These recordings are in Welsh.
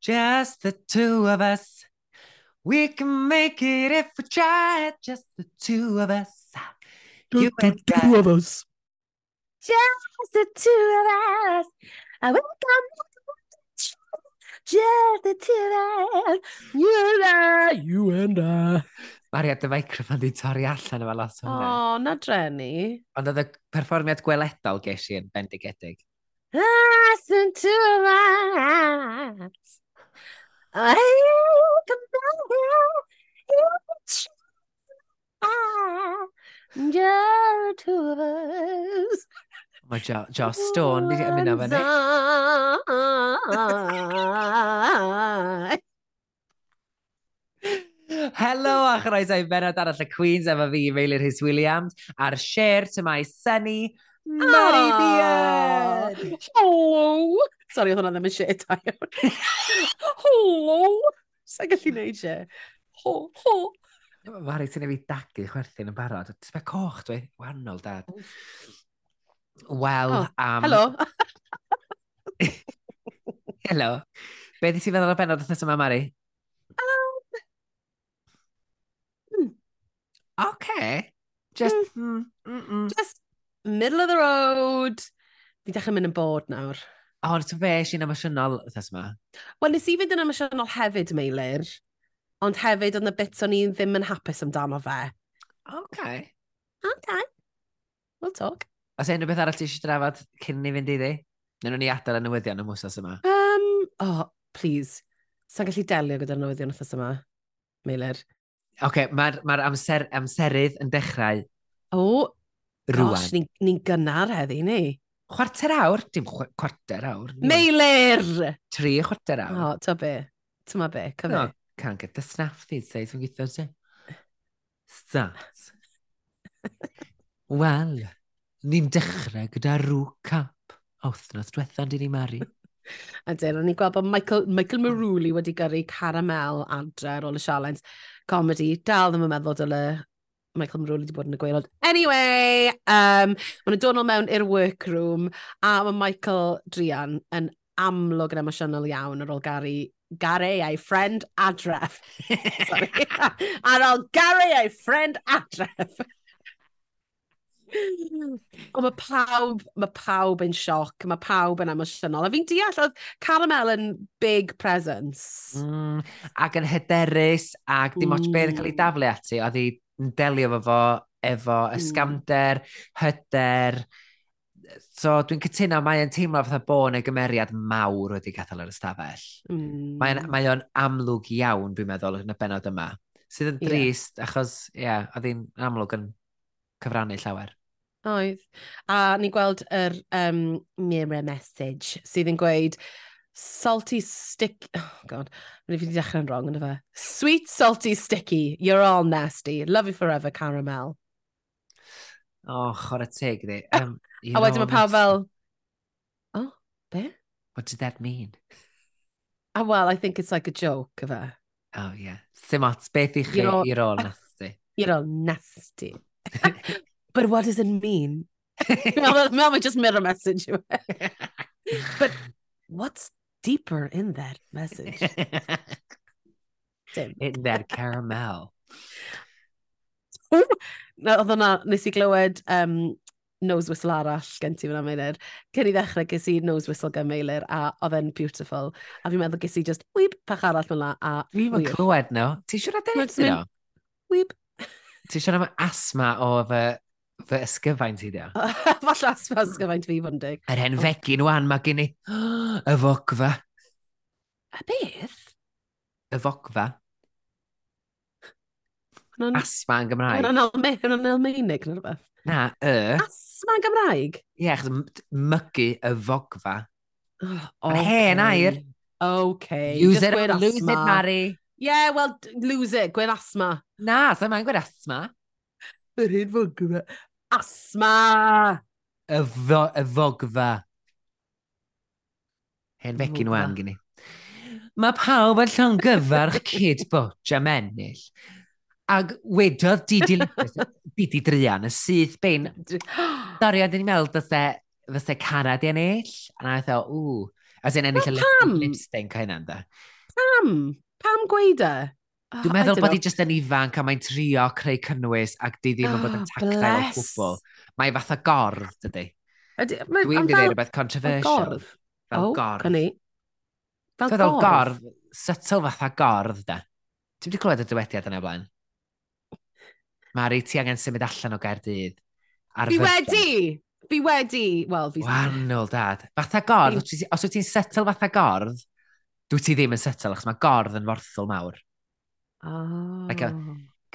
Just the two of us. We can make it if we try. Just the two of us. Just you the two I. of us. Just the two of us. I will come. Just the two of us. You and I. You and I. Maria, dy microfon di torri allan efo lot o. O, oh, na drenu. Ond oedd y perfformiad gweledol ges i yn bendigedig. Last and two of us. Mae Jo, jo Stone wedi mynd am fyny. Helo a chroeso i benod arall y Queens efo fi, Meilir Hys Williams, a'r share to my sunny Mary Beard! Hello! Sorry, oedd hwnna ddim yn shit da iawn. Holo! Sa'n gallu neud e. Ho, ho. Mari, ti'n ei fi dagu chwerthin yn barod. Ti'n fe coch, dwi? Wannol, dad. Wel, oh, am... Helo. Helo. Be di ti'n feddwl o benod wrthnos yma, Mari? Um... Mm. Okay. Just... Mm. Mm -mm. Just middle of the road. Fi dechrau mynd yn bod nawr. O, oh, ti'n fe, sy'n emosiynol wythnos yma? Wel, nes i fynd yn emosiynol hefyd, Meilir. Ond hefyd, ond y bits o'n i ddim yn hapus amdano fe. OK. OK. We'll talk. Os e unrhyw beth arall ti eisiau drafod cyn ni fynd iddi? Nyn nhw'n i adael y newyddion y mwsos yma. Um, oh, please. Sa'n gallu delio gyda'r newyddion wythnos yma, Meilir? OK, mae'r ma, amser, amserydd yn dechrau. O, oh, rwan. Gosh, ni'n ni, gynnar heddi, ni. Chwarter awr? Dim chw chwarter awr. Meilir! Tri chwarter awr. O, ta be. Tyma be, cyfe. No, can't get the snaff these days. yn gweithio ti. Start. Wel, ni'n dechrau gyda rŵ cap. O, diwethaf, di ni mari. A dyn, o'n i'n gweld bod Michael, Michael Maruli wedi gyrru caramel adre ar ôl y sialens comedy. Dal ddim yn meddwl dyle Michael Maroli wedi bod yn y gweilod. Anyway, um, maen nhw'n dod mewn i'r workroom a mae Michael Drian yn amlwg yn emosiynol iawn ar ôl Gary Gary ei ffrind adref. Sorry. ar ôl Gary ei ffrind adref. Ond mae pawb, mae pawb yn sioc, mae pawb yn emosiynol. A fi'n deall, oedd Caramel yn big presence. Mm, ac yn hyderus, ac dim mm. ots beth yn cael ei daflu ati, oedd hi yn delio efo fo, efo hmm. ysgamder, mm. hyder. So dwi'n cytuno, mae e'n teimlo fatha bod yn y gymeriad mawr wedi gadael yr ystafell. Mm. Mae o'n amlwg iawn, dwi'n meddwl, yn y benod yma. Sydd yn drist, yeah. achos, ie, yeah, oedd hi'n amlwg yn cyfrannu llawer. Oedd. A ni'n gweld yr um, mirror message sydd yn gweud, salty stick... Oh, God. Rwy'n fi wedi dechrau'n wrong yna fe. Sweet, salty, sticky. You're all nasty. Love you forever, caramel. O, oh, chwarae teg, di. Um, a wedyn mae pawb fel... Oh, be? What did that mean? Ah, well, I think it's like a joke, yfe. Oh, yeah. Sim ots, beth i chi, you're all, you're all nasty. You're all nasty. But what does it mean? Mae'n just mirror message. E. But what's deeper in that message. Dim. in that caramel. Na, oedd hwnna, nes i glywed um, nose whistle arall gen ti fyna meilir. Cyn i ddechrau ges i nose whistle gen meilir a oedd e'n beautiful. A fi'n meddwl ges i just wyb pach arall mewn a... Fi fi'n clywed no. Ti'n siarad dyn no? Wyb. Ti'n siwr am asma o fy Fy ysgyfaint i dio. Falle asfa ysgyfaint fi fod yn dig. Yr hen fegin wan mae gen i. y fogfa. A beth? Y fogfa. Asma yn Gymraeg. Yn yn Almeinig neu rhywbeth. Na, y. Asma yn Gymraeg? Ie, achos mygu y fogfa. Oh, hen air. Okay. Use it, or lose it, Mari. Yeah, well, lose it, gwen asma. Na, so mae'n gwen asma. Yr hyn fod. Asma! Y, fo, y fogfa. Hen fecyn wan gen i. Mae pawb yn llawn gyfarch cyd botch am ennill. Ac wedodd Didi, Didi Drian y syth bein. Dorian, dyn ni'n meddwl bysau fysa Cara di ennill. A na ddo, ww. As in ennill y lip, lip stink hynna, da. Pam? Pam gweud e? Oh, Dwi'n meddwl bod hi jyst yn ifanc a mae'n trio creu cynnwys ac di ddim yn bod yn ah, tactile o gwbl. Mae fatha gorf, dydy. Dwi'n mynd i ddweud rhywbeth controversial. Gorf? Fel oh, gorf. Cynni. Fel gorf? Fel gorf, sytl fatha gorf, da. Ti'n wedi clywed y dywediad yna blaen? Mari, ti angen symud allan o Gaerdydd. Fi wedi! Fi wedi! Wel, fi... Wannol, dad. Fatha gorf, os wyt ti'n setl fatha gorf, dwi ti ddim yn setl, achos mae gorf yn forthol mawr. Oh. Like a,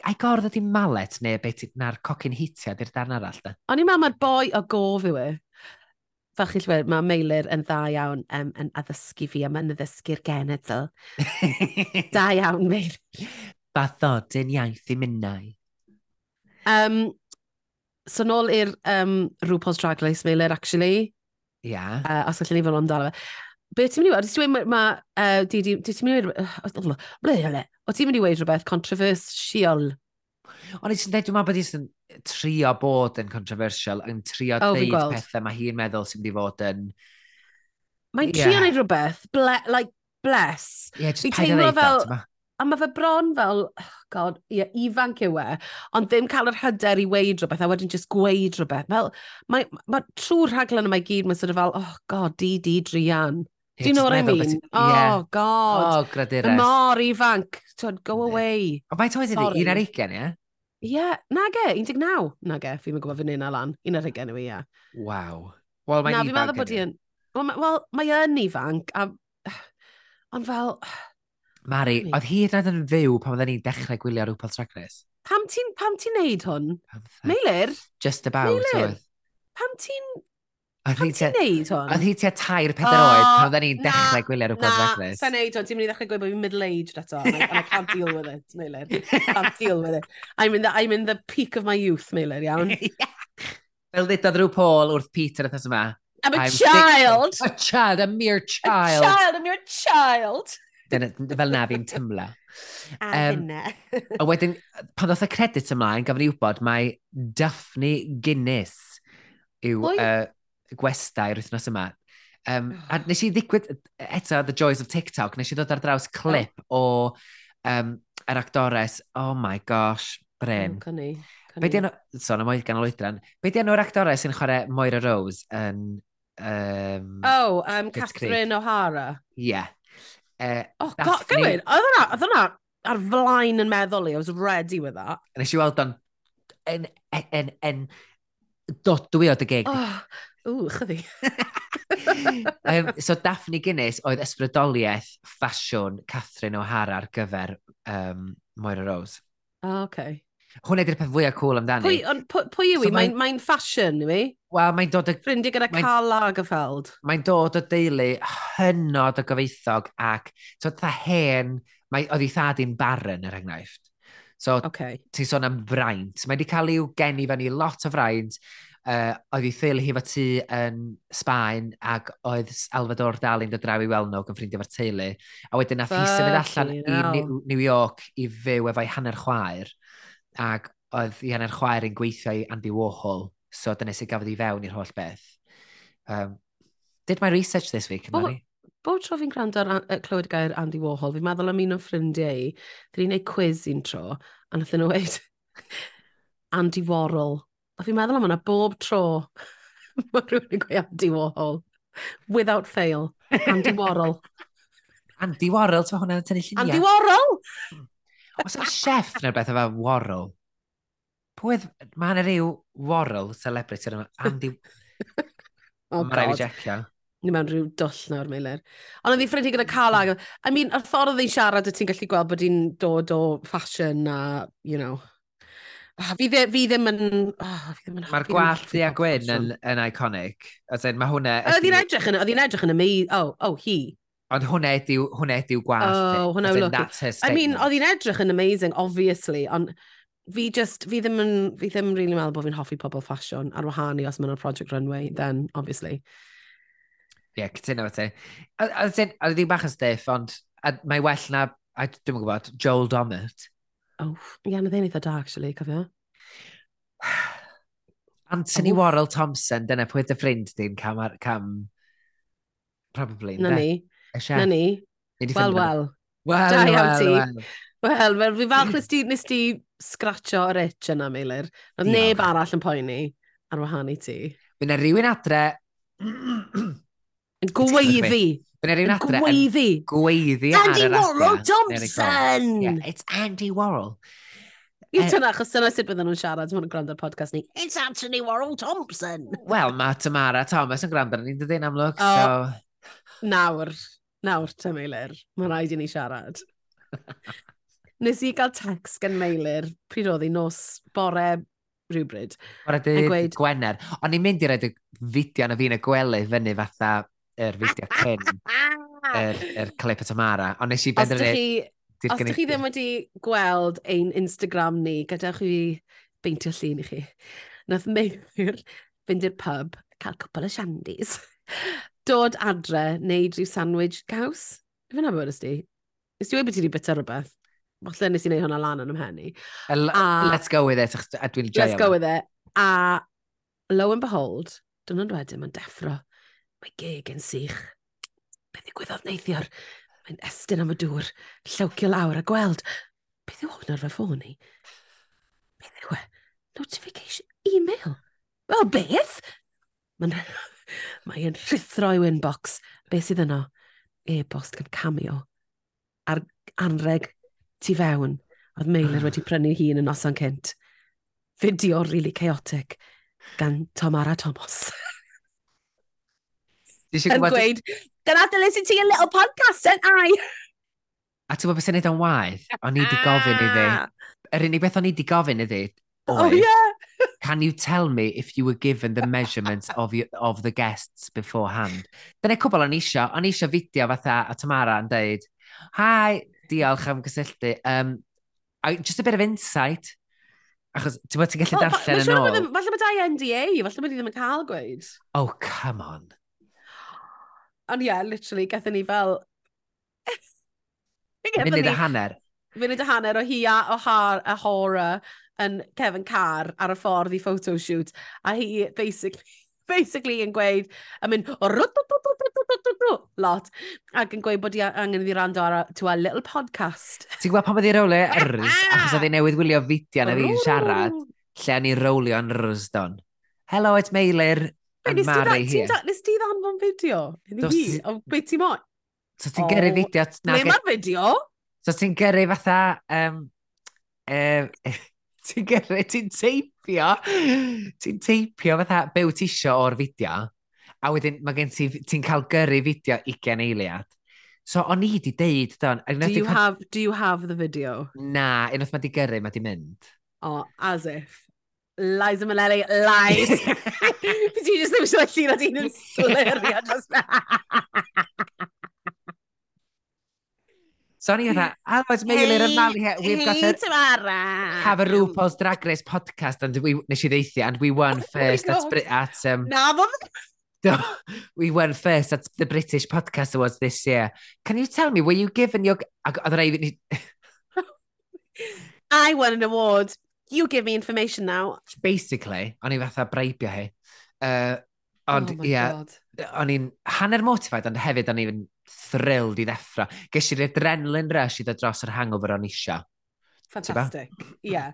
a'i gordd ydi malet neu beth na'r cocyn hitiad i'r darn arall da. O'n i'n meddwl mae'r boi o gof yw e. Fel chi'n siarad, mae Meilir yn dda iawn um, yn addysgu fi a mae'n addysgu'r genedl. da iawn, Meilir. Bathodyn iaith i minnau. Um, so nôl i'r um, RuPaul's Drag Race, Meilir, actually. Ia. Yeah. Uh, os allwn ni fod amdano fe be ti'n mynd i weld? Ti'n mynd i ma... Uh, di, di, di ti'n mynd i weld... O ti'n mynd i weld rhywbeth controversial? Ond i ti'n dweud, dwi'n meddwl bod i'n trio bod yn controversial, yn trio oh, dweud pethau mae hi'n meddwl sy'n mynd i fod yn... Mae'n yeah. trio wneud rhywbeth, ble, like, bless. Ie, yeah, just paid ddeud fel... that, A mae fe bron fel, oh god, ie, ifanc yw e, ond ddim cael yr hyder i weid rhywbeth, a wedyn just gweud rhywbeth. Fel, mae, mae trwy'r rhaglen yma i gyd, mae'n sort of fel, oh god, di, di, drian. Do you know what I mean? Oh, yeah. God. Oh, gradures. Y mor ifanc. Twyd, go away. Oh, o, mae'n tywydd ydi? un ar eigen, ie? Ie, na ge, 19. Na ge, fi'n gwybod fan hyn a lan. Un ar eigen yw i, ie. Waw. Wel, mae'n ifanc. Na, fi'n meddwl bod i'n... Wel, mae yn ifanc, a... Ond fel... Mari, oedd hi hyd yn fyw pan oedden ni'n dechrau gwylio rhyw Paul Race? Pam ti'n ti neud hwn? Meilir? Just about, Meilir. oedd. Pam ti'n Oedd hi tua... neud hwn? Oedd hi tua tair peder oh, oed pan oedden ni'n dechrau gwylio rhywbeth fechnus. Na, sa'n neud hwn. Ti'n mynd i ddechrau gwylio bod fi'n middle-aged eto. And I can't deal with it, Meilir. Can't deal with it. I'm in the, I'm in the peak of my youth, Meilir, iawn. Fel ddudodd rhyw Paul wrth Peter ethos yma. I'm a I'm child. Thick, a child, a mere child. A child, a mere child. Dyna, fel na fi'n tymla. A um, hynna. a wedyn, pan ddoth y credit ymlaen, gafon ni wybod mae Daphne Guinness yw uh, gwestai yr wythnos yma. Um, a nes i ddigwydd eto The Joys of TikTok, nes i ddod ar draws clip o um, yr actores, oh my gosh, Bryn. Mm, cynnu. Be di enw, son am oed gan oedran, be di enw'r actores sy'n chwarae Moira Rose yn... Um, oh, um, Catherine O'Hara. Ie. Yeah. Uh, oh, god, gywir, oedd hwnna oedd hwnna ar flaen yn meddwl i, I was ready with that. Nes i weld o'n... yn, yn, yn, yn, dodwy o dy geg. Oh, Ww, chyddi. um, so Daphne Guinness oedd ysbrydoliaeth ffasiwn Catherine O'Hara ar gyfer um, Moira Rose. Oh, okay. Hwn ydy'r peth fwyaf cool amdani. Pwy, on, pwy yw i? So mae'n mae, mae yw i? Wel, mae'n dod o... Ffrindiau gyda mae, Carl Lagerfeld. Mae'n dod o deulu hynod o gyfeithog ac so, dda hen, mae, oedd ei thad i'n barren yr enghraifft. So, okay. ti'n sôn am fraint. Mae wedi cael i'w geni fan i lot o fraint uh, oedd ei theulu hi fo tu yn Sbaen ac oedd Salvador Dali yn dod draw i Welnog yn ffrindio fo'r teulu. A wedyn nath hi symud allan i New, New York i fyw efo'i hanner chwaer. Ac oedd i hanner chwaer yn gweithio i Andy Warhol. So dyna sy'n gafodd i fewn i'r holl beth. Um, did my research this week, Mari? Bob tro fi'n gwrando ar uh, clywed gair Andy Warhol, fi'n meddwl am un o ffrindiau i, dyn ni'n gwneud quiz un tro, a nath nhw weid Andy Warhol, a fi'n meddwl am hwnna bob tro mae rhywun yn gweud Andy Warhol. Without fail. Andy Warhol. Andy Warhol, ti'n hwnna'n tynnu lluniau? Andy Warhol! Hmm. Os yna chef neu beth efo Warhol? Pwydd, mae yna rhyw Warhol celebrity yma. Andy... oh, mae rhaid i jecio. Ni mewn rhyw dwll nawr, Meilir. Ond oedd fi ffrindig gyda Calag. I mean, y ffordd oedd hi'n siarad, y ti'n gallu gweld bod hi'n dod o fashion a, you know, Ah, fi, dde, fi ddim yn... Oh, fi ddim yn Mae'r gwallt di a Gwyn yn, yn iconic. Oedden, mae hwnna... Oedd hi'n edrych yn... Oedd hi'n edrych yn y mi... Oh, oh, hi. Ond hwnna ydyw, hwnna ydyw gwallt. Oh, hwnna yw look. I mean, oedd hi'n edrych yn amazing, obviously, ond fi just, fi ddim yn, fi ddim yn really meddwl bod fi'n hoffi pobl ffasiwn ar wahân os maen nhw'n Project Runway, then, obviously. Ie, yeah, cytuno fe ti. Oedd hi'n bach yn stiff, ond mae well na, dwi'n gwybod, Joel Domert Oh, ie, na ddyn eitha da, actually, cofio. Anthony oh. Warrell Thompson, dyna pwy dy ffrind di'n cam, ar, cam probably. Na ni. Na ni. Wel, wel. Wel, wel, wel. Wel, fel fi falch nes ti, nes ti scratcho yr itch yna, Meilir. Oedd neb arall yn poeni ar wahan i ti. Fyna rhywun adre Yn gweiddi. Bydd rhywun adre yn gweiddi. Gweiddi ar yr adre. Andy Warhol Thompson! Yeah, it's Andy Warhol. Yw eh, tyna, achos dyna sut bydden nhw'n siarad mae'n gwrando ar podcast ni. It's Anthony Warhol Thompson. Wel, mae Tamara Thomas yn gwrando ar ni'n dydyn amlwg, oh, so... Nawr, nawr, ta Meilir, mae rhaid i ni siarad. Nes i gael text gan Meilir pryd oedd hi nos bore rhywbryd. Bore dydd gweud... Gwener. O'n i'n mynd i roed y fideo na fi'n y gwely fyny fatha yr fideo cyn yr, yr clip y Tamara. Ond nes i benderfynu... Os ydych chi ddim wedi gweld ein Instagram ni, gadewch chi beintio llun i chi, nath Meir fynd i'r pub, cael cwpl o shandies, dod adre, neud rhyw sandwich caws. Fy'n abod ysdi? Ysdi wedi bod ti wedi bita rhywbeth? Falle nes i wneud hwnna lan yn ymhenni. Uh, let's go with it. Let's go with it. A lo and behold, dyn nhw'n wedyn, mae'n deffro Mae geg yn sych. Beth ddigwyddodd neithiwr? Mae'n estyn am y dŵr, llawcio lawr a gweld. Beth yw hwn ar fy ffôn i? Beth yw e? Notification email? O, beth? Mae'n mae rhithro rhuthro i'w inbox. Beth sydd yno? E-bost gan cameo. Ar anreg tu fewn, oedd Meilir wedi prynu hun yn noson cynt. Fideo really chaotic gan Tomara Thomas. yn gweud, dyna dylai sy'n ti yn little podcast yn ai. A ti'n gwybod beth sy'n neud o'n waith? O'n i wedi ah. gofyn iddi. Yr unig beth o'n i wedi gofyn iddi, Oh, yeah. Can you tell me if you were given the measurements of, you, of the guests beforehand? Dyna cwbl o'n isio, o'n isio fideo fatha a Tamara yn deud, Hi, diolch am gysylltu. Um, I, just a bit of insight. Achos, ti'n bod ti'n gallu oh, darllen yn ôl. Falle bod NDA, falle bod i ddim yn cael gweud. Oh, come on. Ond ie, yeah, literally, gathon ni fel... Munud a hanner. Munud a hanner o hi a, o har, a Hora yn Kevin Carr ar y ffordd i photoshoot. A hi, basically, basically yn gweud, yn mynd, lot, ac yn gweud bod i angen iddi rando ar to a little podcast. Ti'n gweld pan bod i'r rowle rs, achos oedd ei newydd wylio fideo na fi'n siarad, lle ni rowlio yn rysdon. Hello, it's Meilir. Be, nes ti, ti, nes ti ddanfon fideo? Hynny fi, o be ti moyn? So ti'n gyrru fideo... Na, le mae'r fideo? So ti'n gyrru fatha... Um, um, ti'n gyrru, ti'n teipio... Ti'n teipio fatha be wyt ti isio o'r fideo. A wedyn mae gen ti... Ti'n cael gyrru fideo 20 eiliad. So o'n i di deud, don... Do you, have, do you have the video? Na, unwaith mae di gyrru, mae di mynd. O, oh, as if. Lies am lies. Byd ti just ddim eisiau llun o dyn yn slirio dros Sorry for that. Otherwise, maybe hey, later mali. here, we've got to Tamara. have a RuPaul's Drag Race podcast and we, nes i ddeithi, and we won oh first at, at um, Na, we won first at the British Podcast Awards this year. Can you tell me, were you given your... I, I won an award you give me information now. Basically, o'n i fatha breibio hi. Uh, ond, oh yeah, o'n i'n hanner motified, ond hefyd o'n i'n thrilled i ddeffro. Ges i'r adrenaline rush i ddod dros yr hangover o'n isio. Fantastic, ie. yeah.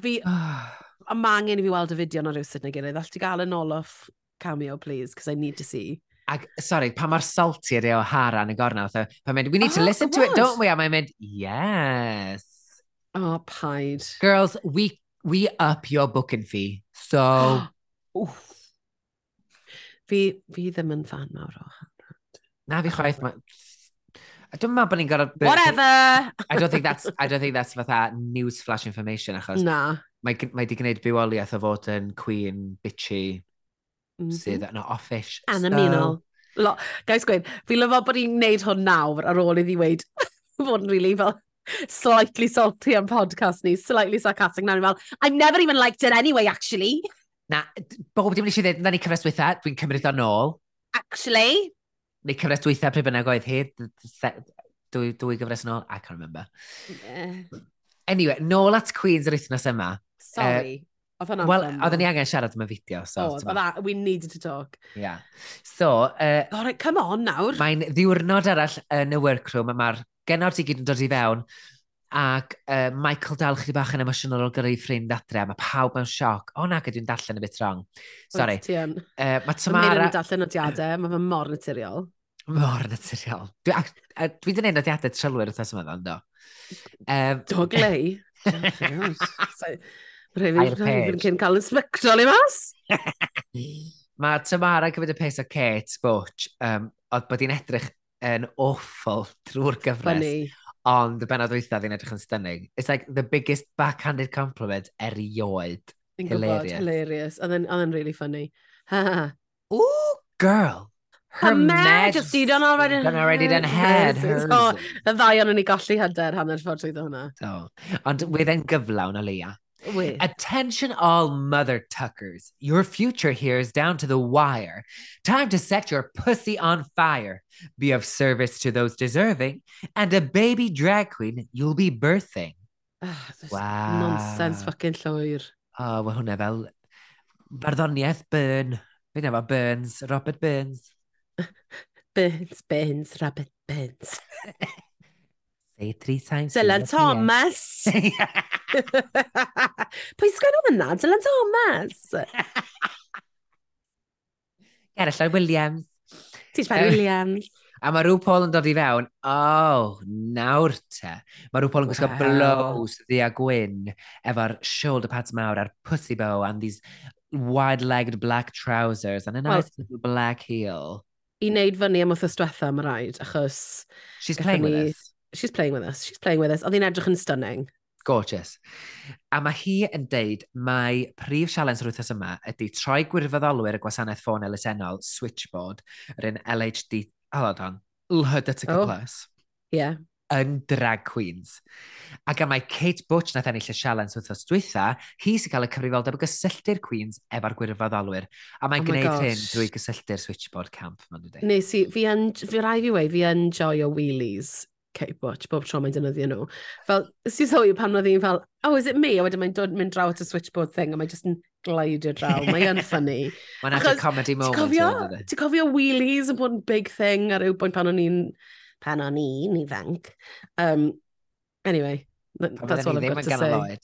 Fi, a ma angen i fi weld y fideo na rhywsyd na gilydd. All ti gael yn Olof cameo, please, because I need to see. Ag, sorry, pa mae'r salty ydi o Hara yn y gorna, Pa mynd, we need oh, to listen to it, don't we? A mae'n mynd, yes. Oh, paid. Girls, we we up your booking fee. So... fi, fi ddim yn fan mawr o Hanrod. Na fi chwaith. Ma... I don't meddwl bod ni'n gorfod... Whatever! I don't think that's, I don't think that's fatha news flash information achos... Na. Mae, mae di gwneud bywoliaeth o fod yn queen, bitchy, mm sydd yn offish. Anaminol. So... Lo, guys, gweud, fi lyfo bod ni'n neud hwn nawr ar ôl iddi weid fod yn rili really fel slightly salty am podcast ni, slightly sarcastic. Nawr fel, I've never even liked it anyway, actually. Na, bob dim nes i ddweud, na ni cyfres dwytha, dwi'n cymryd o'n ôl. Actually? Neu cyfres dwytha pryd bynnag oedd hyd, dwy, dwy gyfres yn ôl, I can't remember. Yeah. Anyway, nôl at Queens yr wythnos yma. Sorry. Uh, eh, Oedd hwnna'n Wel, oedden ni angen siarad am y fideo. So, oh, that, we needed to talk. Yeah. So... Eh, uh, All right, come on nawr. Mae'n ddiwrnod arall yn y workroom a mae'r genod i gyd yn dod i fewn, ac uh, Michael dal chdi bach yn emosiynol o gyrru ffrind adre, mae pawb mewn sioc. O na, gydw'n darllen y bit wrong. Sorry. Wyt ti yn. Uh, mae Tamara... Mae'n mynd darllen nodiadau, mae fe mor naturiol. Mor naturiol. Dwi, ac, a, dwi wedi gwneud nodiadau trylwyr wrth yma ddan, do. Um, Do glei. Rhaid fi'n cyn cael yn sbectol i mas. mae Tamara yn cymryd y pes o Kate Butch, um, oedd bod hi'n edrych yn awful drwy'r gyfres. Funny. Ond y benod weitha ddyn edrych yn stunning. It's like the biggest backhanded compliment erioed. Fi'n hilarious. Gwybod, hilarious. Oedd yn really funny. Ooh, girl. Her, Majesty done just done already done already done head. So, y ddau o'n ni golli hyder hanner ffordd trwy hwnna. So, ond wedd e'n gyflawn o leia. Wy. Attention all mother tuckers. Your future here is down to the wire. Time to set your pussy on fire. Be of service to those deserving. And a baby drag queen you'll be birthing. Ah, Wow. Nonsense fucking llwyr. O, oh, mae hwnna fel barddoniaeth Burn. Fe efo Burns, Robert Burns. Burns, Burns, Robert Burns. Say it three times. Dylan Thomas. Pwy sgwenodd yna? Dylan Thomas. Gerallan Williams. Ti'n siarad Williams. A mae rhyw Paul yn dod i fewn, oh, nawr te. Mae rhyw Paul yn gwisgo wow. blows ddi a gwyn efo'r shoulder pads mawr a'r pussy bow and these wide-legged black trousers and a nice well, little black heel. I wneud fyny am wrthos diwetha, mae rhaid, achos... She's playing with us she's playing with us, she's playing with us. Oedd hi'n edrych yn stunning. Gorgeous. A mae hi yn deud mae prif sialens yr wythnos yma ydy troi gwirfoddolwyr y gwasanaeth ffôn elusennol Switchboard, yr un LHD, hold on, LHDTC+. Oh. Yeah yn drag queens. Ac am mae Kate Butch nath ennill y sialens wythnos dwytha, hi sy'n cael y cyfrifoldeb o gysylltu'r queens efo'r gwirfoddolwyr. A mae'n oh gwneud gosh. hyn drwy gysylltu'r switchboard camp, ma'n dweud. Nes i, fi, yn, fi rai fi wei, fi yn joio wheelies. Kate Butch bob tro mae'n defnyddio nhw. Fel, os ti'n sylwi pan oedd hi'n fel, oh, is it me? A wedyn mae'n dod mynd draw at y switchboard thing a mae'n just yn glidio draw. Mae'n ffynnu. Mae'n edrych comedy moment. Ti'n cofio, ti cofio wheelies yn bod yn big thing ar yw bwynt pan o'n i'n pan o'n i'n ifanc. Um, anyway, that, that's all I've got to say.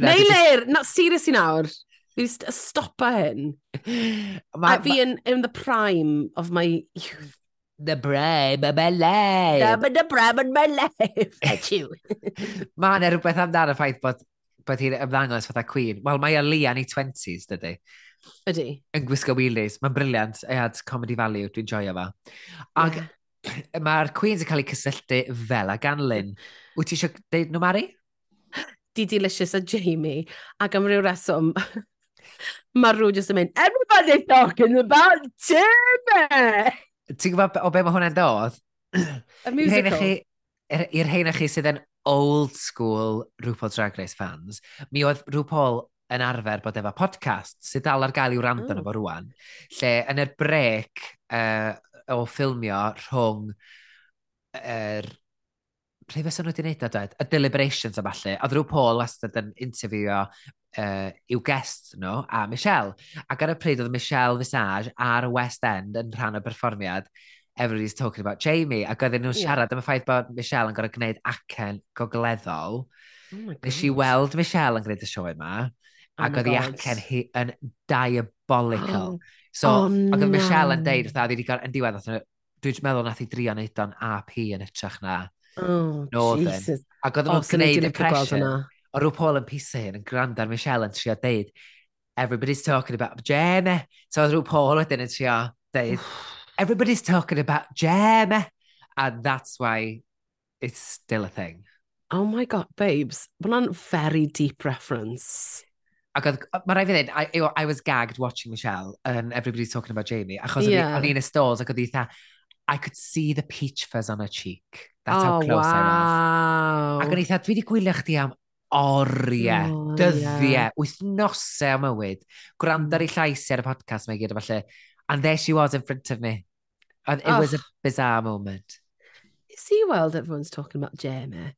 Neu lir, not seriously nawr. Fi wedi stopa hyn. Ma, a fi yn in the prime of my youth the brave of my life. I'm the brave of my life. At you. Mae yna rhywbeth amdano'r ffaith bod, bod hi'n ymddangos fatha Queen. Wel, mae Alia ni 20s, dydy. Ydy. Yn gwisgo wheelies. Mae'n briliant. Ei had comedy value. Dwi'n joio fa. Ac yeah. mae'r Queens yn cael eu cysylltu fel a gan Lynn. Wyt ti eisiau deud nhw Mari? Di Delicious a Jamie. Ac am ryw reswm, mae rhyw jyst yn mynd, everybody's talking about Jamie! Ti'n gwybod o be mae hwnna'n dod? Y musical. I'r hein chi sydd yn old school RuPaul Drag Race fans, mi oedd RuPaul yn arfer bod efo podcast sydd dal ar gael i'w rand yn oh. efo rwan, lle yn yr brec uh, o ffilmio rhwng yr er, Pryd fysa nhw wedi gwneud o, dweud? Y deliberations a falle. Oedd rhyw Paul wastad yn interviewio uh, i'w guest nhw a Michelle. Ac ar y pryd oedd Michelle Visage ar y West End yn rhan o berfformiad Everybody's Talking About Jamie ac oedden nhw'n yeah. siarad am y ffaith bod Michelle yn gorau gwneud acen gogleddol. Oh Nes i weld Michelle yn gwneud y sioe yma oh ac oedd ei acen hi yn diabolical. Oh. So, oh, ac oedd Michelle yn deud wrtha, oedd wedi yn diwedd, dwi'n meddwl nath i drio neud o'n AP yn ytrach na. Oh, Northern. Jesus. Ac oedd nhw'n gwneud impression. O rhyw Paul yn pisau yn gwrando ar Michelle yn trio deud, everybody's talking about Gemma. So oedd rhyw Paul wedyn yn trio deud, everybody's talking about Gemma. And that's why it's still a thing. Oh my god, babes. Mae hwnna'n very deep reference. Ac oedd, mae rai fi ddweud, I, I was gagged watching Michelle and everybody's talking about Jamie. Achos yeah. o'n i'n y stalls ac oedd eitha, I could see the peach fuzz on her cheek. That's oh, how close wow. I was. Ac o'n i dda, dwi wedi gwylio chdi am oriau, oh, dyddiau, yeah. wythnosau o mywyd. Gwrando ar ei mm. llais ar y podcast mae gyd, falle. And there she was in front of me. And it oh. was a bizarre moment. See world weld everyone's talking about Jamie?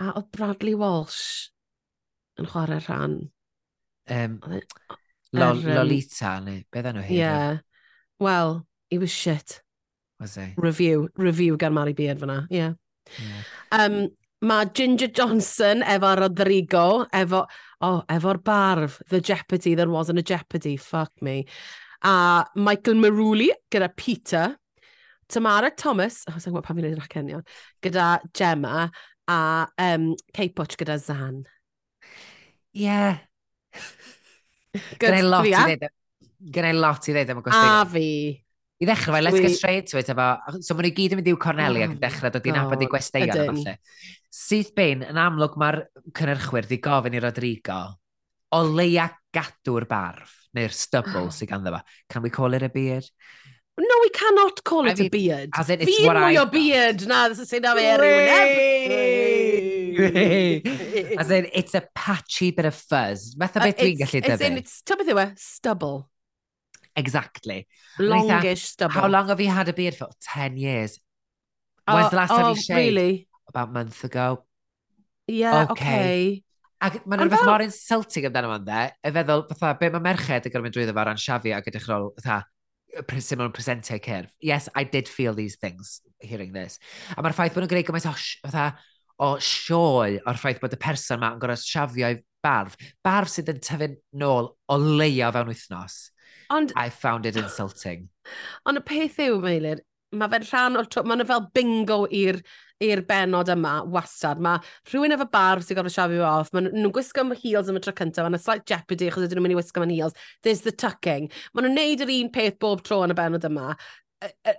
A oedd Bradley Walsh yn chwarae rhan. Um, it, Lol er, Lolita, neu beth enw hi? Yeah. Well, he was shit. Was he? Review. Review gan Mari Beard fyna, yeah. yeah. Um, Mae Ginger Johnson efo Rodrigo, efo, oh, efo'r barf, the Jeopardy, there wasn't a Jeopardy, fuck me. A Michael Maruli gyda Peter, Tamara Thomas, oh, sa'n gwybod pan fi'n gwneud rhacenion, gyda Gemma a um, Kate Butch gyda Zan. Yeah. Gyda lot i ddweud. E- gyda lot i ddweud am y gwestiwn. A fi. I ddechrau, let's get straight to it efo. So maen nhw gyd yn mynd i'w Corneli ac yn dechrau dod i'n abod i gwesteion a falle. Syth bein, yn amlwg mae'r cynnyrchwyr di gofyn i Rodrigo, o leia gadw'r barf, neu'r stubble sy'n ganddo fo. Can we call it a beard? No, we cannot call I it mean, a beard. As in, it's Fi'n what mwy o beard na sy'n am erwyn. As in, it's a patchy bit of fuzz. Metha uh, beth dwi'n gallu dyfu. As in, it's, ta beth yw e? Stubble. Exactly. Longish stubble. How long have you had a beard for? 10 years. Oh, When's the last oh, time you shaved? really? About a month ago. Yeah, okay. okay. Ac mae'n rhywbeth fel... mor insulting amdano fo'n dde, y feddwl, fatha, be mae merched yn gorfod mynd drwyddo fo ran siafi ac edrych rôl, fatha, sut maen nhw'n presentio cerf. Yes, I did feel these things, hearing this. A mae'r ffaith bod nhw'n gwneud gymaint o, fatha, o sioe o'r ffaith bod y person yma yn gorfod siafio i barf. Barf sydd yn tyfu'n nôl o leia fewn wythnos. Ond, I found it insulting. Ond y peth yw, Meilir, mae fe'n rhan o'r trwp, mae fel bingo i'r i'r benod yma wastad. Mae rhywun efo barf sy'n gofio siafio off, mae nhw'n gwisgo am heels am y tro cyntaf, mae'n slight jeopardy achos ydyn nhw'n mynd i wisgo am heels. There's the tucking. Mae nhw'n neud yr un peth bob tro yn y benod yma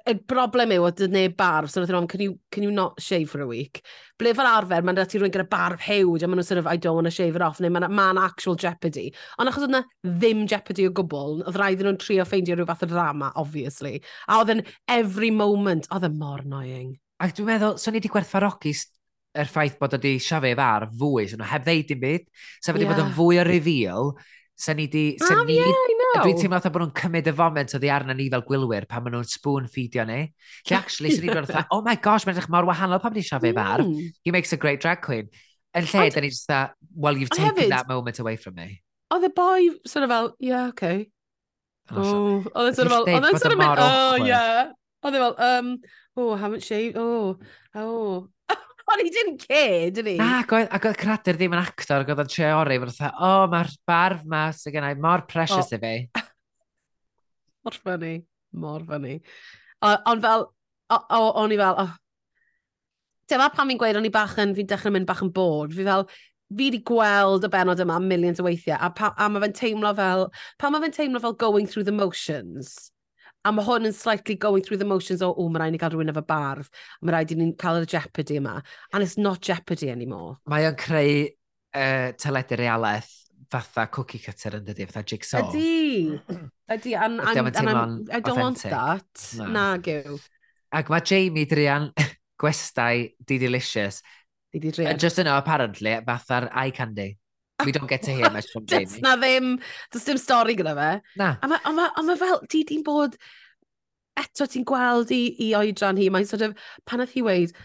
y broblem yw, oedd neb barf, so nhw'n e can, you, can you not shave for a week? Ble fel arfer, mae'n dati rhywun gyda barf hewd, a maen nhw'n sort of, I don't want to shave it off, neu mae'n ma actual jeopardy. Ond achos oedd na ddim jeopardy o gwbl, oedd rhaid i nhw'n trio ffeindio rhyw fath o drama, obviously. A oedd yn every moment, oedd yn mor annoying. Ac dwi'n meddwl, so ni wedi gwerthfarogi yr ffaith bod wedi siafu ar fwy, so nhw heb ddeud dim byd, sef wedi bod yn fwy o reveal, Sa'n ni wedi... Sa'n ah, ni... Yeah, Dwi'n teimlo fatha bod nhw'n cymryd y foment o ddi arna ni fel gwylwyr pan maen nhw'n spoon feedio ni. Lle actually, sy'n ni'n gwrdd oh my gosh, mae'n edrych mor wahanol pan ni'n siarad fe bar. Mm. He makes a great drag queen. Yn lle, da ni just that, well, you've taken hefyd, that moment away from me. Oedd y boi sort of fel, yeah, okay. Oedd yn sort of fel, oedd yn sort of fel, oh, yeah. Oedd yn fel, um, oh, haven't shaved, oh, oh. Ond he didn't care, did he? Na, ac oedd Cradur ddim yn actor, ac oedd o'n treori, fod oedd, o, oh, mae'r barf ma sy'n gennau mor precious oh. i fi. mor funny, mor funny. Ond fel, o, o, o'n i fel, oh. Dyma pan fi'n gweud o'n i bach yn, fi'n dechrau mynd bach yn bod. Fi fel, fi wedi gweld y benod yma millions o weithiau, a, pa, a mae fe'n teimlo fel, pan mae fe'n teimlo fel going through the motions? A mae hwn yn slightly going through the motions o, o, mae rhaid i ni gael rhywun efo barf. Mae rhaid i ni cael yr jeopardy yma. And it's not jeopardy anymore. Mae o'n creu uh, teledu realaeth fatha cookie cutter yn dydi, fatha jigsaw. Ydy. Ydy, and, and, and, and, and I don't want that. No. Na, gyw. Ac mae Jamie Drian gwestai di delicious. Di di drian. Just yno, apparently, fatha'r eye candy. We don't get to hear much from Jamie. Does na ddim, does dim stori gyda fe. Na. A mae ma, a ma fel, di di'n bod, eto ti'n gweld i, i oedran hi, mae'n sort of, pan oedd hi weid,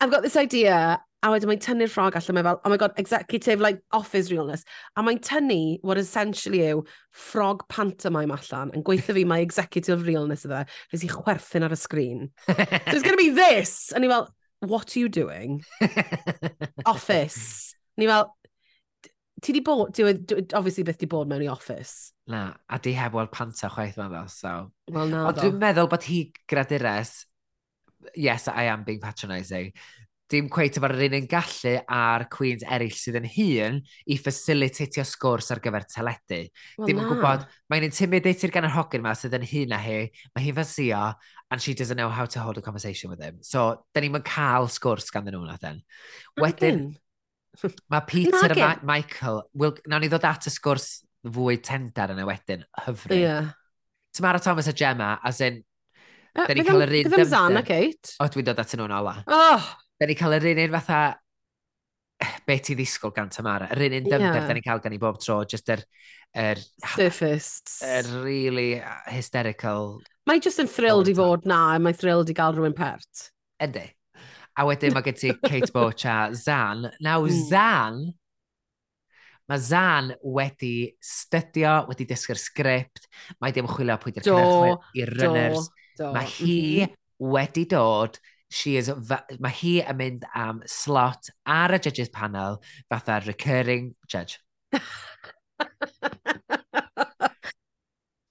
I've got this idea, a wedyn mae'n tynnu'r ffrog allan, mae fel, oh my god, executive, like, office realness. A mae'n tynnu what essentially yw ffrog pantomime allan, yn gweithio fi mae executive realness iddo, fes i chwerthin ar y sgrin. so it's going to be this! A ni fel, what are you doing? office. Ni fel, ti di bod, ti wedi, obviously beth di bod mewn i office. Na, a di heb weld panta chwaith ma'n fel, so. Wel, na. Ond dwi'n meddwl bod hi gradures, yes, I am being patronising, dim cweith efo'r un yn gallu a'r Queens eraill sydd yn hun i facilitatio sgwrs ar gyfer teledu. Well, dim yn gwybod, mae'n intimidated gan yr hogyn yma sydd yn hun a hi, mae hi'n fasio, and she doesn't know how to hold a conversation with him. So, da ni'n cael sgwrs gan nhw na then. E. Wedyn, Mae Peter a Ma Michael, will, nawn ni ddod at y sgwrs fwy tendar yna wedyn, hyfryd. Yeah. Tamara Thomas a Gemma, as in, uh, da ni'n cael yr un... Ddim Zan a Kate. O, dwi'n dod at nhw'n ola. Oh. Da ni'n cael yr un un fatha, be ti ddisgwyl gan Tamara, yr un un dymder yeah. da ni'n cael gan i bob tro, just yr... Er, Surface. Yr er really hysterical... Mae just yn thrilled i fod na, mae'n thrilled i gael rhywun pert. Ydy. A wedyn mae gen ti Kate Boch a Zan. Naw, Zan, mae Zan wedi studio, wedi dysgu'r sgript, mae ddim chwilio pwy di'r cynnyrchwyr i'r runners. Do, mae hi wedi dod, she is, mae hi yn mynd am slot ar y judges panel fatha recurring judge.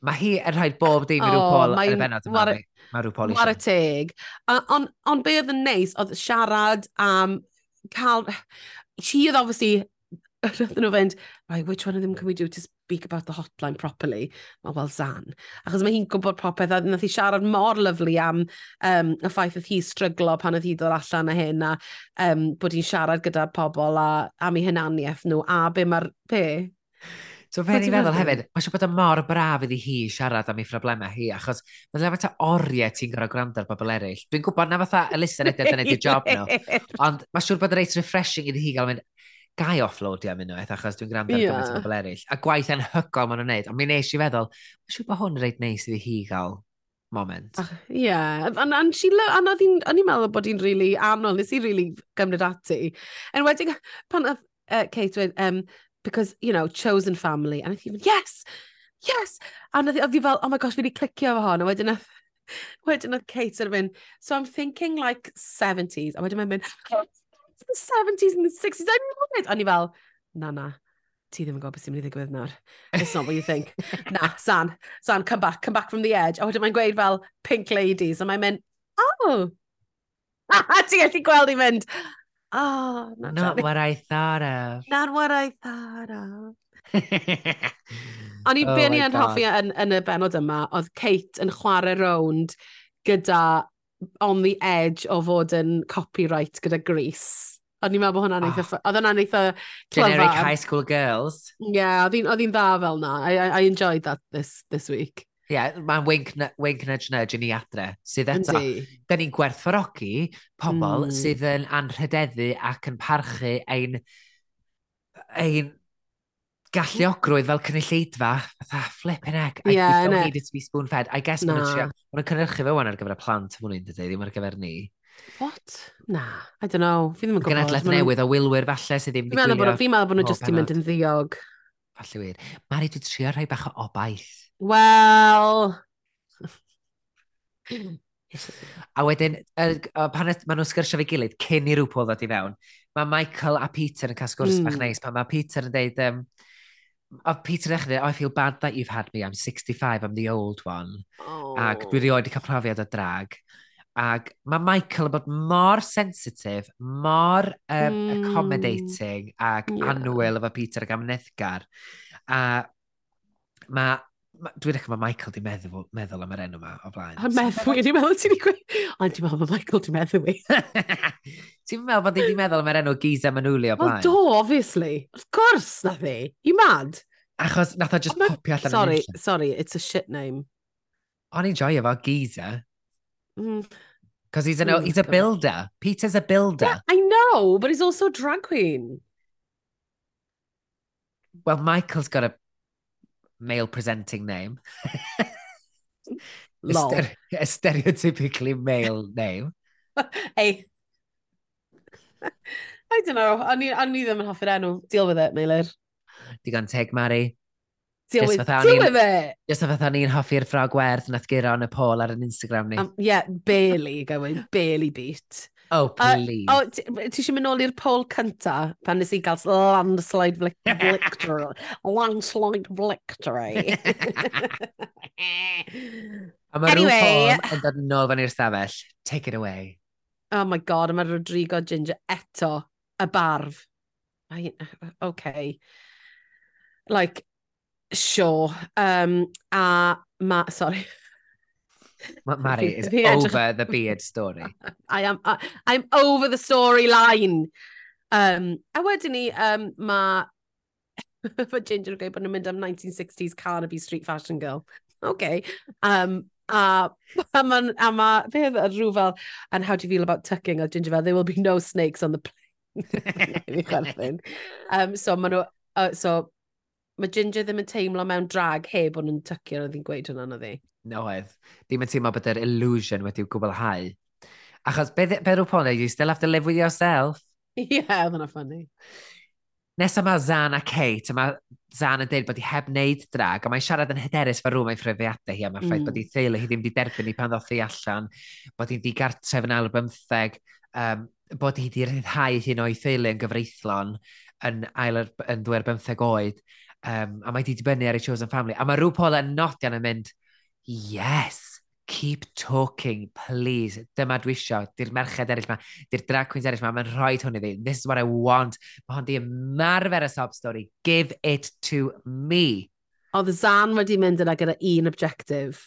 mae hi yn rhoi bob dim i oh, rhyw yn y benod yma. Mae rhyw poli. War y teg. Ond on be oedd yn neis, oedd siarad am cael... She oedd obviously roedden nhw fynd, right, which one of them can we do to speak about the hotline properly? Mae well Zan. Achos mae hi'n gwybod popeth, a nath hi siarad mor lyflu am um, y ffaith oedd hi stryglo pan oedd hi ddod allan a hyn, a um, bod hi'n siarad gyda pobl a am ei hynaniaeth nhw, a be mae'r Be? So fe ni'n meddwl hefyd, mae siŵr bod yn mor braf iddi hi siarad am ei phroblemau hi, achos mae'n dweud fatha oriau ti'n gorau gwrando ar bobl eraill. Dwi'n gwybod na fatha Elisa nid ydyn ni'n job nhw, ond mae'n siŵr bod yn reit refreshing iddi hi gael mynd, gai offloadio am unwaith, achos dwi'n gwrando ar yeah. gymaint o bobl eraill. A gwaith anhygol maen nhw'n neud, ond mi nes i feddwl, mae'n siŵr bod hwn yn reit neis iddi hi gael moment. Ah, ie, uh, yeah. and, and she lo and o'n i'n meddwl bod hi'n really anodd, nes i really gymryd ati. Enwedig, pan oedd uh, Kate dweud, um, because, you know, chosen family. And I think, yes, yes! And oedd fi fel, oh my gosh, fi wedi clicio fo hon. A wedyn oedd wedyn oedd Kate yn mynd, so I'm thinking like 70s, a wedyn mae'n mynd, oh, the 70s and the 60s, I know it! A ni fel, na na, ti ddim yn gwybod beth sy'n mynd i ddigwydd nawr. It's not what you think. na, San, San, come back, come back from the edge. A wedyn mae'n gweud fel, pink ladies, a mae'n mynd, oh! A ti gallu gweld i mynd, Oh, not, not what I thought of. Not what I thought of. O'n i oh be ni yn hoffi yn, yn y benod yma, oedd Kate yn chwarae rownd gyda on the edge o fod yn copyright gyda Greece. O'n i'n meddwl bod hwnna'n eitha... Oh. Oedd hwnna'n eitha clyfar. Generic high school girls. Yeah, oedd hi'n dda fel na. I, I, I enjoyed that this, this week. Ie, yeah, mae'n wink, wink nudge nudge yn ei adre, sydd eto. Yndi. Da ni'n gwerthfawrogi pobl mm. sydd yn anrhydeddu ac yn parchu ein, ein galluogrwydd fel cynulleidfa, fatha flippin' egg. Ie, yeah, I don't need it to be spoon-fed. I guess mae'n trio, mae'n cynhyrchu fe wan ar gyfer y plant am hwnnw, ddim ar gyfer ni. What? Na, I don't know. Fi ddim yn gwybod. Genedlaeth newydd o wilwyr falle sydd ddim... Fi'n meddwl bod nhw jyst i mynd yn ddiog. Falle wir. Mari, dwi'n trio rhoi bach o obaith Wel... a wedyn, er, pan maen nhw'n sgyrsio fe gilydd, cyn i rŵpol ddod i fewn, mae Michael a Peter yn cael sgwrs mm. bach neis, pan mae Peter yn deud, um, o Peter Echner, oh, I feel bad that you've had me, I'm 65, I'm the old one. Oh. Ac dwi oh. rioed i cael profiad o drag. Ac mae Michael yn bod mor sensitif, mor um, mm. accommodating ac yeah. anwyl efo Peter ac nethgar. A mae Dwi'n edrych mae Michael di meddwl, meddwl am yr enw yma o blaen. A meddwl, dwi'n meddwl ti'n gweud. Ond dwi'n meddwl bod Michael di meddwl i. ti'n meddwl bod di meddwl am yr enw Giza Manuli o blaen? Do, obviously. Of course, na fi. You mad? Achos nath o just oh, popio allan. Sorry, sorry, it's a shit name. O'n i'n joio fo, Giza. Mm. Because he's, an, mm, he's a builder. Peter's a builder. Yeah, I know, but he's also a drag queen. Well, Michael's got a male presenting name. Lol. A, stere a stereotypically male name. hey. I don't know. O'n i, on i ddim yn hoffi'r enw. Deal with it, Meilir. Digon teg, Mari. Deal just with, deal with it. Just fatha ni'n hoffi'r ffrog werth nath giro yn y pôl ar yn Instagram ni. Um, yeah, barely going, barely beat. Oh, please. Uh, oh, ti eisiau mynd nôl i'r poll cynta pan nes i gael landslide victory. landslide victory. a mae anyway, rhyw yn dod yn ôl fan i'r stafell. Take it away. Oh my god, a mae Rodrigo Ginger eto y barf. I, okay. Like, sure. Um, a ma, sorry. Mari is over the beard story. I am, I, I'm over the storyline. Um, a wedyn ni, um, mae mae Ginger yn gweud bod nhw'n mynd am 1960s Carnaby Street Fashion Girl. OK. Um, a a mae ma, beth ma, rhyw fel, and how do you feel about tucking? A Ginger fel, there will be no snakes on the plane. um, so ma nhw, uh, so mae Ginger ddim yn teimlo mewn drag heb ond yn tucio, oedd hi'n gweud hwnna na ddi. Noedd. Dim yn teimlo bod yr illusion wedi'w gwblhau. Achos, beth be rwy'n pon, you still have to live with yourself? Ie, yeah, oedd hwnna ffynnu. Nes mae Zan a Kate, mae Zan yn dweud bod hi heb wneud drag, a mae'n siarad yn hyderus fe rhwm ei ffrefiadau hi, a mae'r mm. bod hi theulu hi ddim wedi derbyn i pan ddoth hi allan, bod hi'n digartref yn alw bymtheg, um, bod hi wedi rhyddhau hyn o'i theulu yn gyfreithlon yn, ail, yn ddwy'r bymtheg oed, um, a mae hi wedi dibynnu ar ei chosen family. A mae rhyw pol yn nodian yn mynd, yes, keep talking, please. Dyma dwi isio, di'r merched eraill ma, di'r drag queens eraill ma, mae'n rhoi hwn i fi. This is what I want. Mae hwn di ymarfer y sob stori. Give it to me. Oedd Zan wedi mynd yna gyda un objectif,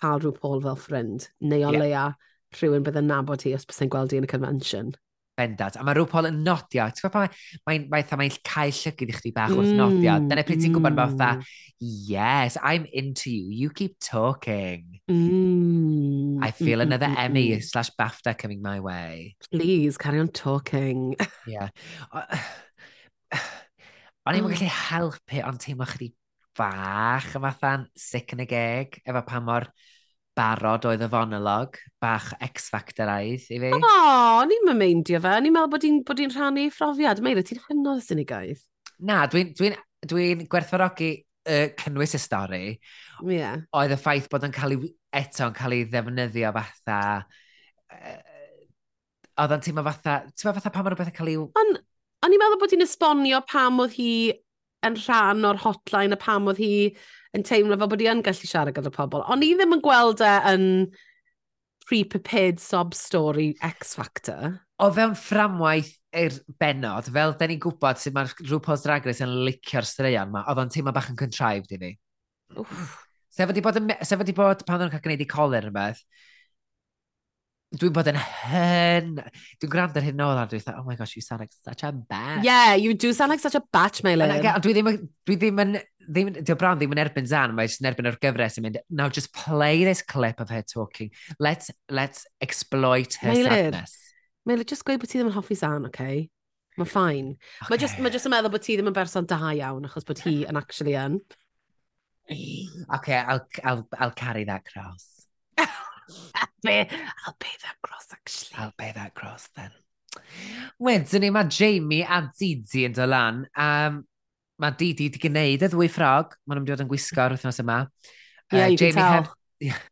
cael rhyw Paul fel ffrind, neu o yeah. leia rhywun bydd yn nabod hi os bys yn gweld hi yn y convention. Bendant. A mae rhywbeth yn nodio. Ti'n gwybod mae'n mae, mae, mae cael llygyd i chdi bach wrth mm, nodio. Dyna pryd ti'n gwybod mm. fatha, yes, I'm into you. You keep talking. Mm. I feel mm, mm, another mm, Emmy mm. slash BAFTA coming my way. Please, carry on talking. yeah. O'n i'n oh. gallu helpu, ond teimlo chdi bach y fatha'n sick yn y geg, efo pa mor barod oedd y fonolog, bach X-Factoraidd i fi. O, oh, ni'n mymeindio fe. Ni'n meddwl bod hi'n bod hi'n rhannu phrofiad. Meira, ti'n hynod synigaeth. Na, dwi'n dwi dwi, gwerthfarogi uh, cynnwys y stori. Yeah. Oedd y ffaith bod yn cael ei eto yn cael ei ddefnyddio fatha... Uh, oedd yn teimlo fatha... Ti'n meddwl fatha pa oedd rhywbeth yn cael ei... On, o'n i'n meddwl bod hi'n esbonio pam oedd hi yn rhan o'r hotline a pam oedd hi yn teimlo fel bod i yn gallu siarad gyda pobl. Ond i ddim yn gweld e yn pre-prepared sob story X Factor. O fewn fframwaith i'r benod, fel da ni'n gwybod sut mae'r RuPaul's Drag Race yn licio'r straeon ma, oedd o'n teimlo bach yn contrived i ni. Sef wedi bod, sef wedi bod pan o'n cael gwneud i coler yn beth, dwi'n bod yn hyn, dwi'n gwrando ar hyn nôl a dwi'n dweud, oh my gosh, you sound like such a batch. Yeah, you do sound like such a batch, my love. Dwi ddim, dwi ddim yn ddim, dio Brown ddim yn erbyn Zan, mae jyst yn erbyn o'r gyfres yn mynd, now just play this clip of her talking. Let's, let's exploit her Meilir. sadness. Meilir, just gweud bod ti ddim yn hoffi Zan, okay? Mae ffain. Okay. Mae just, ma just yn meddwl bod ti ddim yn berson da iawn, achos bod hi yn actually yn. Okay, I'll, I'll, I'll carry that cross. I'll, pay, I'll pay that cross, actually. I'll pay that cross, then. Wedyn ni, mae Jamie a Didi yn dolan. Um, mae Didi wedi gwneud y ddwy ffrog, maen nhw'n dod yn gwisgo ar wythnos yma. Ie, yeah, uh, Jamie Heb, yeah,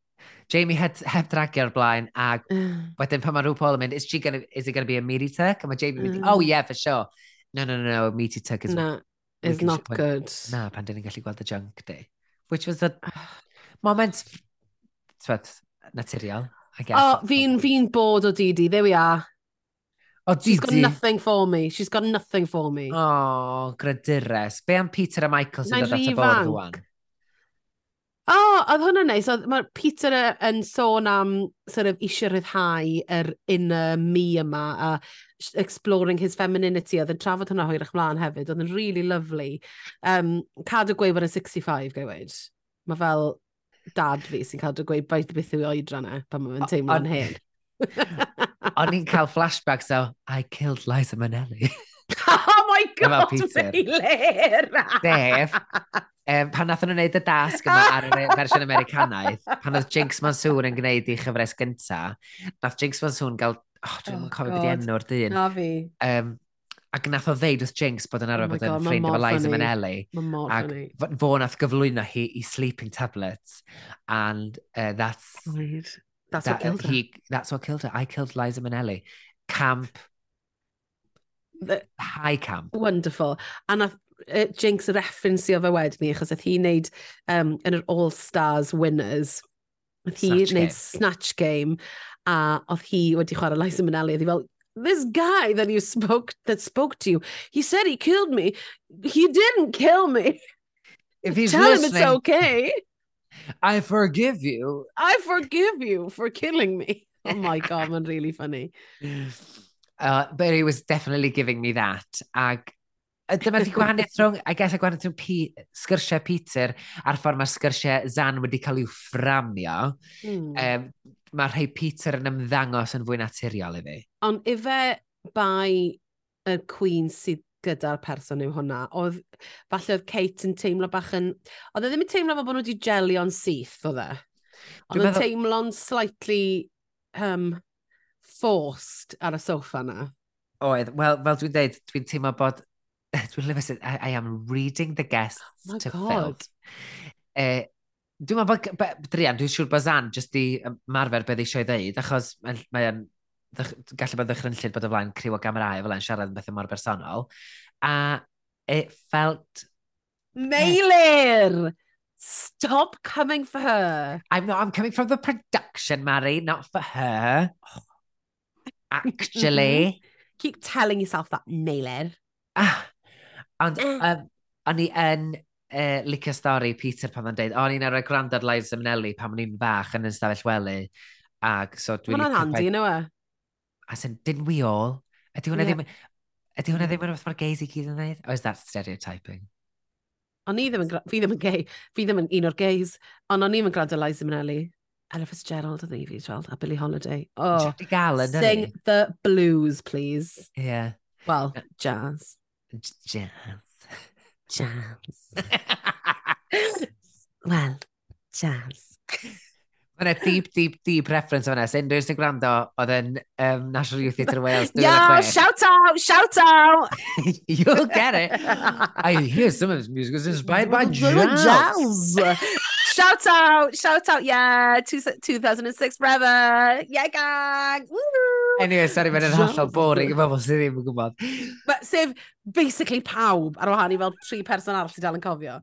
Jamie heb, heb dragio'r blaen, a mm. wedyn pan mae rhyw Paul yn mynd, is, she gonna, is it going to be a meaty tuck? A mae Jamie mm. mynd, oh yeah, for sure. No, no, no, no, a meaty tuck is... No, is not when, good. Na, pan dyn ni'n gallu gweld y junk di. Which was a moment, twed, naturiol. I guess. Oh, fi'n fi bod o Didi, there we are. O, She's got nothing for me. She's got nothing for me. O, oh, gredures. Be am Peter a Michael sy'n dod at y bwrdd rwan? O, oh, oedd hwnna'n neis. Mae Peter yn sôn am sort of, eisiau rhyddhau yr inner me yma a exploring his femininity. Oedd yn trafod hwnna hwyrach mlaen hefyd. Oedd yn really lovely. Um, cadw gweud bod yn 65, gweud. Mae fel dad fi sy'n cadw gweud baith beth yw oedran e, pan mae'n teimlo'n hen. O'n i'n cael flashbacks o, I killed Liza Minnelli. oh my god, Peter. Meilir! Def, um, pan nath nhw'n gwneud y dasg yma ar y fersiwn Americanaidd, pan oedd Jinx Monsoon yn gwneud i chyfres gynta, nath Jinx Monsoon gael, oh, dwi'n oh, cofio beth i enw'r dyn. Na fi. Um, ac nath o ddeud wrth Jinx bod yn arfer oh bod yn ffrind efo Liza Minnelli. Ac fo nath gyflwyno hi i sleeping tablets. And uh, that's... Weird. That's that, what killed her. He, that's what killed her. I killed Liza Minnelli. Camp. The, high camp. Wonderful. And nath uh, Jinx referensio fe wedyn ni, achos oedd hi'n neud um, yn yr All-Stars winners. Oedd hi'n neud game. Snatch Game. A oedd hi wedi chwarae Liza Minnelli. Oedd hi fel, this guy that you spoke that spoke to you, he said he killed me. He didn't kill me. If he's Tell listening, him it's okay. I forgive you. I forgive you for killing me. Oh my God, mae'n really funny. Uh, but he was definitely giving me that. Ag dyma di gwahaniaeth rhwng, I guess, a gwahaniaeth rhwng P, sgyrsiau Peter a'r ffordd mae sgyrsiau Zan wedi cael i'w fframio. Mm. Um, mae rhai Peter yn ymddangos yn fwy naturiol i fi. Ond ife bai y Queen sydd gyda'r person yw hwnna. Oedd, falle oedd Kate yn teimlo bach yn... Oedd e ddim yn teimlo fel bod nhw wedi gelio'n syth, oedd e? Ond oedd meddwl... teimlo'n slightly um, forced ar y sofa na. Oedd, wel, fel dwi'n dweud, dwi'n teimlo bod... Dwi'n lyfus, I, I am reading the guests oh my to God. filled. Uh, Dwi'n meddwl bod, Drian, dwi'n siŵr bod Zan jyst i ymarfer beth eisiau ei ddeud, achos mae'n mae gallu bod ddychrynllid bod o flaen criw o gamerau fel yn siarad yn bethau mor bersonol. A it felt... Meilir! Stop coming for her. I'm not, I'm coming from the production, Mary, not for her. Actually. Keep telling yourself that, Meilir. Ah, ond ah. um, o'n i yn uh, licio stori Peter pan mae'n deud, o'n i'n arwain gwrando'r lives ymnelu pan o'n i'n fach yn ystafell wely. Ac so dwi'n... Mae'n handi, yna we? as in, didn't we all? Ydy hwnna yeah. ddim... Ydy hwnna ddim yn mm. rhywbeth mae'r gays i gyd yn dweud? Or is that stereotyping? O'n i ddim yn... Fi ddim yn gay. Fi ddim yn un o'r gays. Ond o'n i'm yn gwrando Liza Minnelli. Ella Fitzgerald oedd i fi, tweld, a Billie Holiday. Oh, Galen, sing the blues, please. Yeah. Well, jazz. Jazz. Jazz. well, jazz. Mae'n deep, deep, deep reference o'n Sy'n rhywun sy'n gwrando oedd yn um, National Youth Theatre Wales. Yo, shout out, shout out! You'll get it. I hear some of this music is inspired by jazz. jazz. shout out, shout out, yeah, two, 2006 forever. Yeah, gang! Woo! Anyway, sorry, mae'n yn hollol boring i bobl sydd ddim yn gwybod. But, sef, basically pawb ar wahân i fel tri person arall sydd dal yn cofio.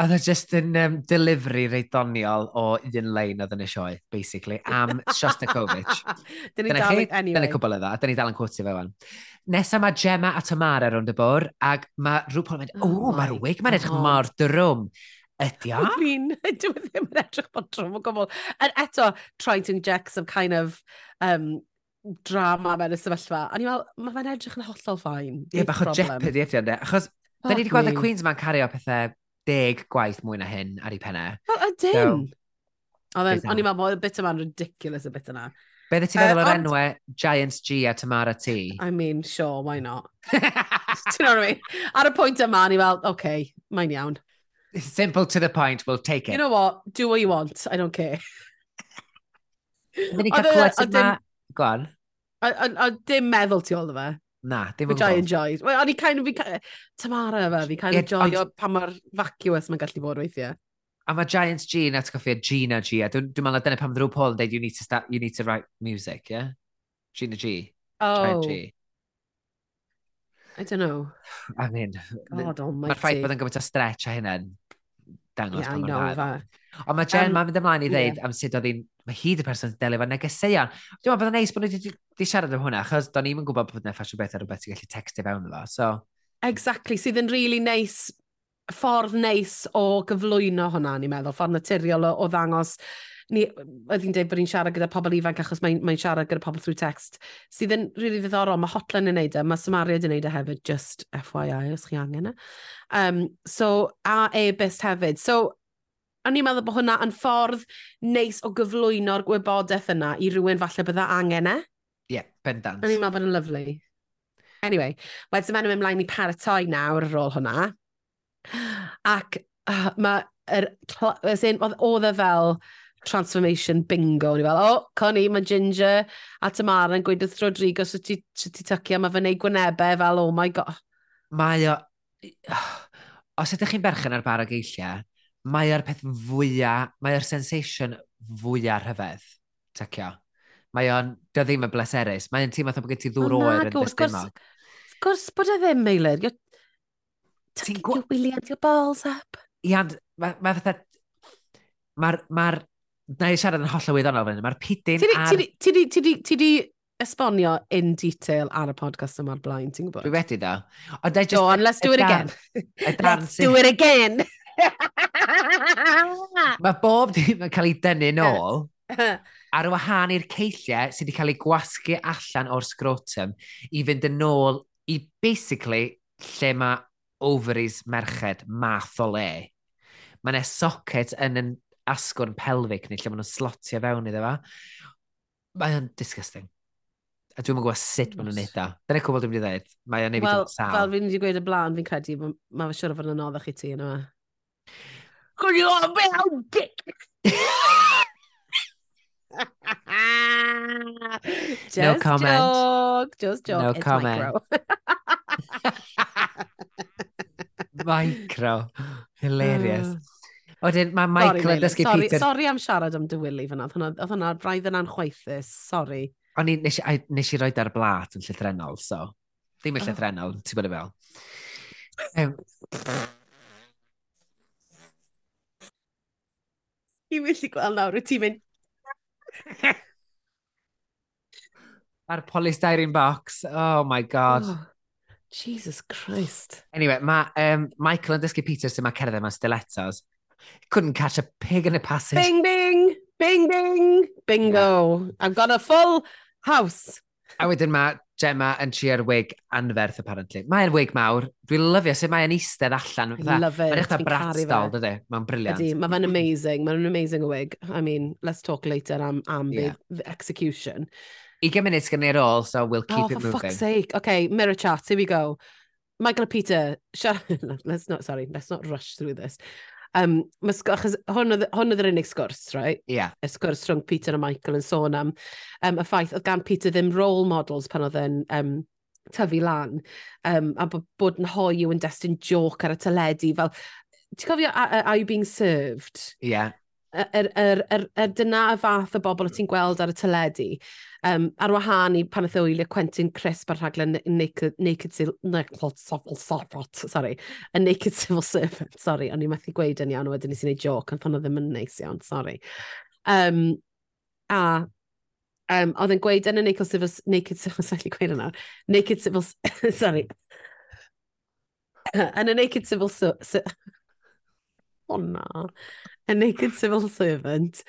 Oedd e o just yn um, delivery reit doniol o un lein oedd yn y sioe, basically, am Shostakovich. Dyn ni dal yn anyway. Dyna cwbl ydda, dyna ni dal yn cwtio fe wan. Nesa mae Gemma a Tamara rownd y bwr, ac mae rhywbeth yn mynd, o, oh, mae'r wig, mae'n edrych mor drwm. Ydy o? Dwi'n, dwi ddim yn edrych bod drwm o gwbl. And eto, trying to inject some kind of um, drama mewn y sefyllfa. A ni'n meddwl, mae fe'n edrych yn hollol ffain. Ie, bach o jeopardy ydy o'n de. Achos, da ni wedi gweld y Queens ma'n cario pethau deg gwaith mwy na hyn ar ei pennau. Wel, ydyn! So, O'n i'n meddwl bod y bit yma'n ridiculous y bit yna. Be dde ti'n meddwl uh, o'r enwau Giants G a Tamara T? I mean, sure, why not? Do you know what I mean? Ar y pwynt yma, ni fel, okay, mae'n iawn. Simple to the point, we'll take it. You know what? Do what you want, I don't care. Fyddi cael clywed sydd ma... Go on. A, a, a dim meddwl ti ôl fe. Na, dim yn Which I enjoyed. Well, o'n i kind of, Tamara fe, fi kind of joio pa mae'r vacuous mae'n gallu bod weithiau. A mae Giants G yn atgoffi a Gina G, a dwi'n dwi meddwl dyna pam ddrw Paul yn dweud, you need to, start, you need to write music, yeah? Gina G. Oh. Giant G. Oh. I don't know. I mean, God almighty. Mae'r ffaith bod yn gymaint o stretch a hynna'n dangos yeah, pan mae'n rhaid. Ond mae Jen um, ma'n mynd ymlaen i ddeud yeah. am sut oedd hi'n... Mae hi dy person delio fo negeseuon. Dwi'n meddwl bod yn neis bod nhw wedi siarad am hwnna, achos do'n i'm yn gwybod bod yna ffasiwn beth ar rhywbeth ti'n gallu textio fewn efo. So. Exactly, sydd yn really neis ffordd neis o gyflwyno hwnna, ni'n meddwl, ffordd naturiol o, o ddangos ni, oedd hi'n dweud bod hi'n siarad gyda pobl ifanc achos mae'n mae siarad gyda pobl through text, sydd yn rili really ddiddorol. Mae Hotline yn neud e, mae Samaria yn neud e hefyd, just FYI, os chi angen e. Um, so, a e-byst hefyd. So, o'n i'n meddwl bod hwnna yn ffordd neis o gyflwyno'r gwybodaeth yna i rywun falle bydda angen e. Ie, yeah, bendant. O'n i'n meddwl bod yn lyflu. Anyway, wedyn mae'n mynd mlaen i paratoi nawr ar ôl hwnna. Ac uh, mae, er, oedd e fel transformation bingo. Ni fel, o, oh, Connie, mae Ginger a Tamara yn gweud wrth Rodrigo sy'n ti, sy ti tycio, mae fy neud gwynebau fel, oh my god. Mae o... Os ydych chi'n berchen ar bar o geilliau, mae o'r peth fwyaf, mae o'r sensation fwyaf rhyfedd, tecio. Mae o'n, dio e ddim yn bleserus, mae o'n teimlo bod gen ti ddŵr oer yn ddysgymog. Of gwrs bod e ddim, Eilir. Ti'n gwa... Wyliad your balls up. Ian, mae ma fatha... Mae'r... Ma na i siarad yn holl o wyddonol fan hyn, mae'r pidyn ar... Ti di ti di, ti di, esbonio in detail ar y podcast yma'r blaen, ti'n gwybod? Dwi wedi da. Ond I just... Go on, let's do it again. let's do it again. Mae bob dim yn cael ei dynnu nôl ar wahân i'r ceilliau sydd wedi cael ei gwasgu allan o'r scrotum i fynd yn ôl i basically lle mae ovaries merched math o le. Mae yna socket yn yn asgwrn pelvic neu lle maen nhw'n slotio fewn iddo fa. Mae'n disgusting. A dwi'n gwybod sut maen nhw'n neud da. Dyna cwbl dwi'n mynd i ddweud. Mae'n ei sal. fel fi'n wedi gweud y blaen, fi'n credu, mae'n ma siwr o fod yn anoddach i ti yna. Because you're a bit old dick. just no comment. Joke, just joke. No it's comment. Micro. micro. Hilarious. Mm. Wedyn, mae Michael yn dysgu sorry, Peter... Sorry am siarad am dy Willy fyna. Oedd hwnna, braidd yn chwaethus. Sorry. O'n i, nes, i, nes i roed ar blat yn llythrenol, so... Ddim yn oh. llythrenol, ti'n bod y fel. Um, i wyllu gweld nawr, wyt ti'n mynd... A'r polystyrene box, oh my god. Oh, Jesus Christ. Anyway, mae um, Michael yn dysgu Peter sy'n mae cerdded mewn stilettos. Couldn't catch a pig in a passage. Bing, bing, bing, bing, bingo. Yeah. I've got a full house. A wedyn mae Gemma yn trio'r wig anferth, apparently. Mae'r wig mawr. Dwi'n lyfio sut mae'n eistedd allan. I love it. Mae'n eich brats dal, dydy. Mae'n briliant. Ydy, mae fe'n amazing. Mae'n amazing wig. I mean, let's talk later am, am yeah. the execution. 20 minutes gan i'r ôl, so we'll keep oh, it moving. Oh, for fuck's sake. Okay, mirror chat, here we go. Michael and Peter, shut let's not, sorry, let's not rush through this. Um, mae sgwrs, achos hwn oedd, hwn oedd yr unig sgwrs, right? Ie. Yeah. Y sgwrs rhwng Peter a Michael yn sôn am um, y ffaith oedd gan Peter ddim role models pan oedd yn um, tyfu lan, um, a bod, bod yn hoiw yn destyn joc ar y teledu, fel, ti'n cofio Are You Being Served? Ie. Yeah er, er, er, er dyna y fath o bobl o ti'n gweld ar y teledu, um, ar wahân i pan ydw i'r Quentin Crisp ar rhaglen Naked, naked, naked Civil Servant, sorry, a Naked Civil Servant, sorry, o'n i methu gweud yn iawn, wedyn nes i wneud joc, ond pan oedd ddim yn neis iawn, sorry. Um, a um, oedd yn gweud yn y Naked Civil, Naked Civil, sorry, gweud yna, Naked Civil, sorry, yn y Naked Civil, so, so, o oh, na, a Naked Civil Servant,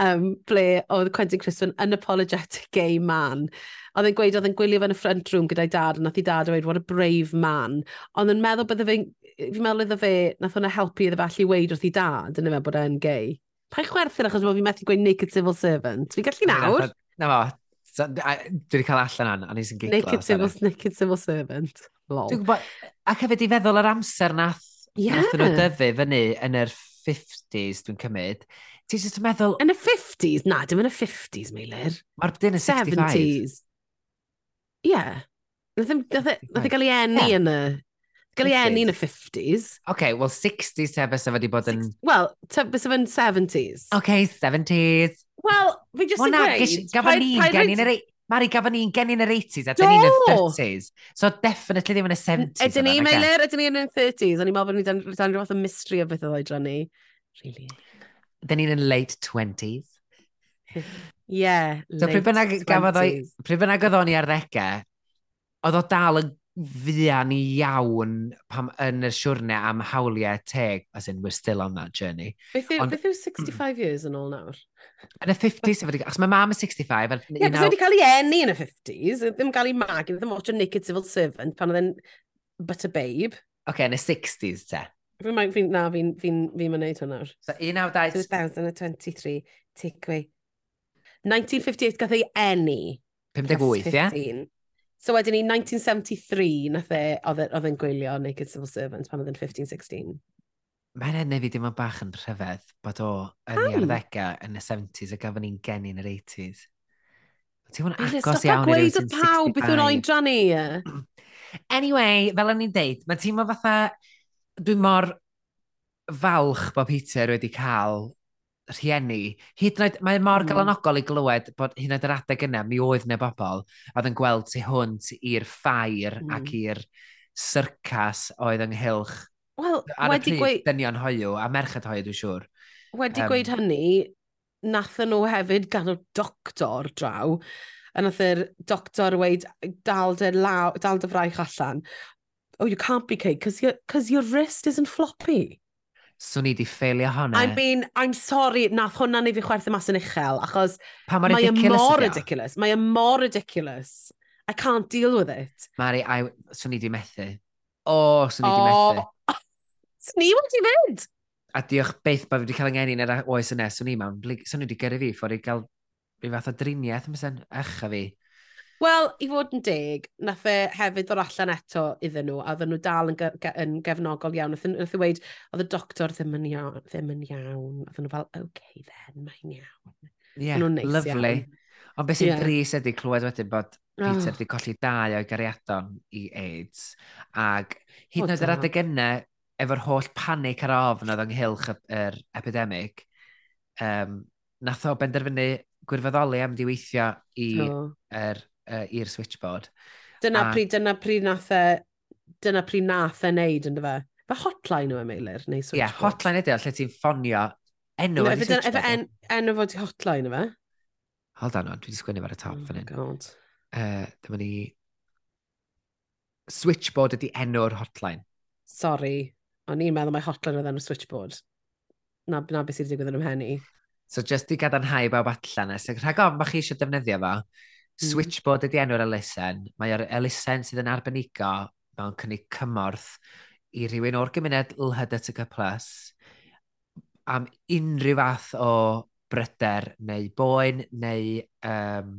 um, ble oedd Quentin Crisp yn unapologetic gay man. Oedd e'n gweud oedd e'n gwylio fe yn y front room gyda'i dad, a nath i dad dweud, what a brave man. Ond yn meddwl bydde fe, fi'n meddwl iddo fe, nath hwnna helpu iddo fe allu weid wrth i dad, yn yma bod e'n gay. Pa i chwerthin e, achos bod fi'n methu gweud naked civil servant? Fi'n gallu nawr? Na fo, So, a, dwi wedi cael allan an, a nes yn giglo. Naked civil, naked civil servant. Lol. Dwi'n gwybod, ac hefyd i feddwl yr amser nath Yeah. Nath nhw dyfu fyny yn yr 50s, dwi'n cymryd. Ti'n just yn meddwl... Yn y 50s? Na, dim yn y 50s, Meilir. Mae'r dyn yn 65. 70s. Ie. Yeah. Nath ei e gael ei enni yeah. yn y... Gael ei enni yn y 50s. Oce, okay, well, 60s te bys wedi bod yn... Wel, bys efo'n 70s. OK, okay, 70s. Wel, fi jyst yn gweud... Gafon ni, gan ni'n yr Mari, gafon ni'n gennin yr 80s a dyn ni'n y 30s. So definitely ddim yn y 70s. Ydyn ni, Meilir, ydyn ni yn y 30s. O'n i'n meddwl bod ni'n dan, dan rhywbeth o mystery o beth oedd oedran ni. Really? Dyn ni'n yn late 20s. yeah, so, late 20s. So pryd bynnag oedd o'n i ar ddegau, oedd o dal yn fuan iawn pam yn y siwrne am hawliau teg, as in, we're still on that journey. Beth yw 65 years yn ôl nawr? Yn y 50s, efo, achos mae mam yn 65. Ie, yeah, beth wedi cael ei eni yn y 50s, ddim cael ei mag, ddim watch a naked civil servant pan oedd e'n but a babe. Ok, okay, yn y 60s te. Fi'n mynd, fi, na, fi'n fi, fi mynd hwn nawr. So, 2023, takeaway. 1958 gath ei eni. 58, ie? Yeah? So wedyn ni, 1973, nath e, e, oedd e'n gwylio Naked Civil Servant pan oedd yn 15-16. Mae'n enni fi dim ond bach yn rhyfedd bod o yn ei arddegau yn y 70s a gafon ni'n geni yn yr 80s. Ti'n mwyn agos iawn i rhywun sy'n 65. pawb beth yw'n oedran ni. Anyway, fel o'n i'n deud, mae ti'n fatha... Dwi'n mor falch bod Peter wedi cael rhieni, hyd yn oed, mae mor mm. galanogol i glywed bod hyd yn oed yr adeg yna, mi oedd neu bobl, oedd yn gweld tu hwnt i'r ffair mm. ac i'r syrcas oedd ynghylch. Wel, wedi gweud... Dynion hoiw, a merched hoiw dwi'n siŵr. Wedi um, gweud hynny, nathon nhw hefyd gan o doctor draw, a nath yr doctor weid, dal dy, law, dal dy fraich allan. Oh, you can't be cake, because your, cause your wrist isn't floppy swn i di ffeilio hwnna. I mean, I'm sorry, nath hwnna neu fi chwerthu mas yn uchel, achos mae e mor ridiculous. Mae e mor ridiculous. I can't deal with it. Mari, I, swn i di methu. O, oh, swn i oh. di methu. swn i wedi fynd. A diolch beth bod fi wedi cael yngheni yn yr oes yna, swn i mewn, swn i wedi gyrru fi ffordd i gael rhyw fath o driniaeth, ymysyn, eich a fi. Wel, i fod yn deg, nath e hefyd ddod allan eto iddyn nhw, a oedden nhw dal yn, ge yn gefnogol iawn. Nath, e, nath e i weid, oedd y doctor ddim yn iawn, ddim yn iawn. Oedden nhw fel, OK then, mae'n iawn. Ie, Yeah, nhw'n neis lovely. Iawn. Ond beth sy'n yeah. gris ydy clywed wedyn bod Peter wedi oh. colli dau o'i gariadon i AIDS, ac hyd yn oed yr adeg yna, efo'r holl panic ar ofn oedd ynghylch yr epidemic, um, nath o benderfynu gwirfoddoli am diweithio i oh. er uh, i'r switchboard. Dyna a... pryd, dyna pryd nath e, dyna pryd nath e wneud, ynddo fe? Fe hotline yw e, Meilir, neu switchboard? Ie, yeah, hotline ydy, lle ti'n ffonio enw no, efe, efe en, enw fod i hotline yw e? Hold on, on dwi wedi sgwynnu ar y top oh fan hyn. God. Uh, dyma ni... Switchboard ydy enw'r hotline. Sorry, o'n i'n meddwl mai hotline oedd enw switchboard. Na, na beth sydd wedi digwydd yn ymhenni. So, just i gadarnhau bawb allan, es rhag ofn, bach chi eisiau defnyddio fo, Hmm. Switchboard ydy enw'r elusen. Mae'r elusen sydd yn arbenigo mewn cynnig cymorth i rhywun o'r gymuned LHDTC+, am unrhyw fath o bryder neu boen neu um,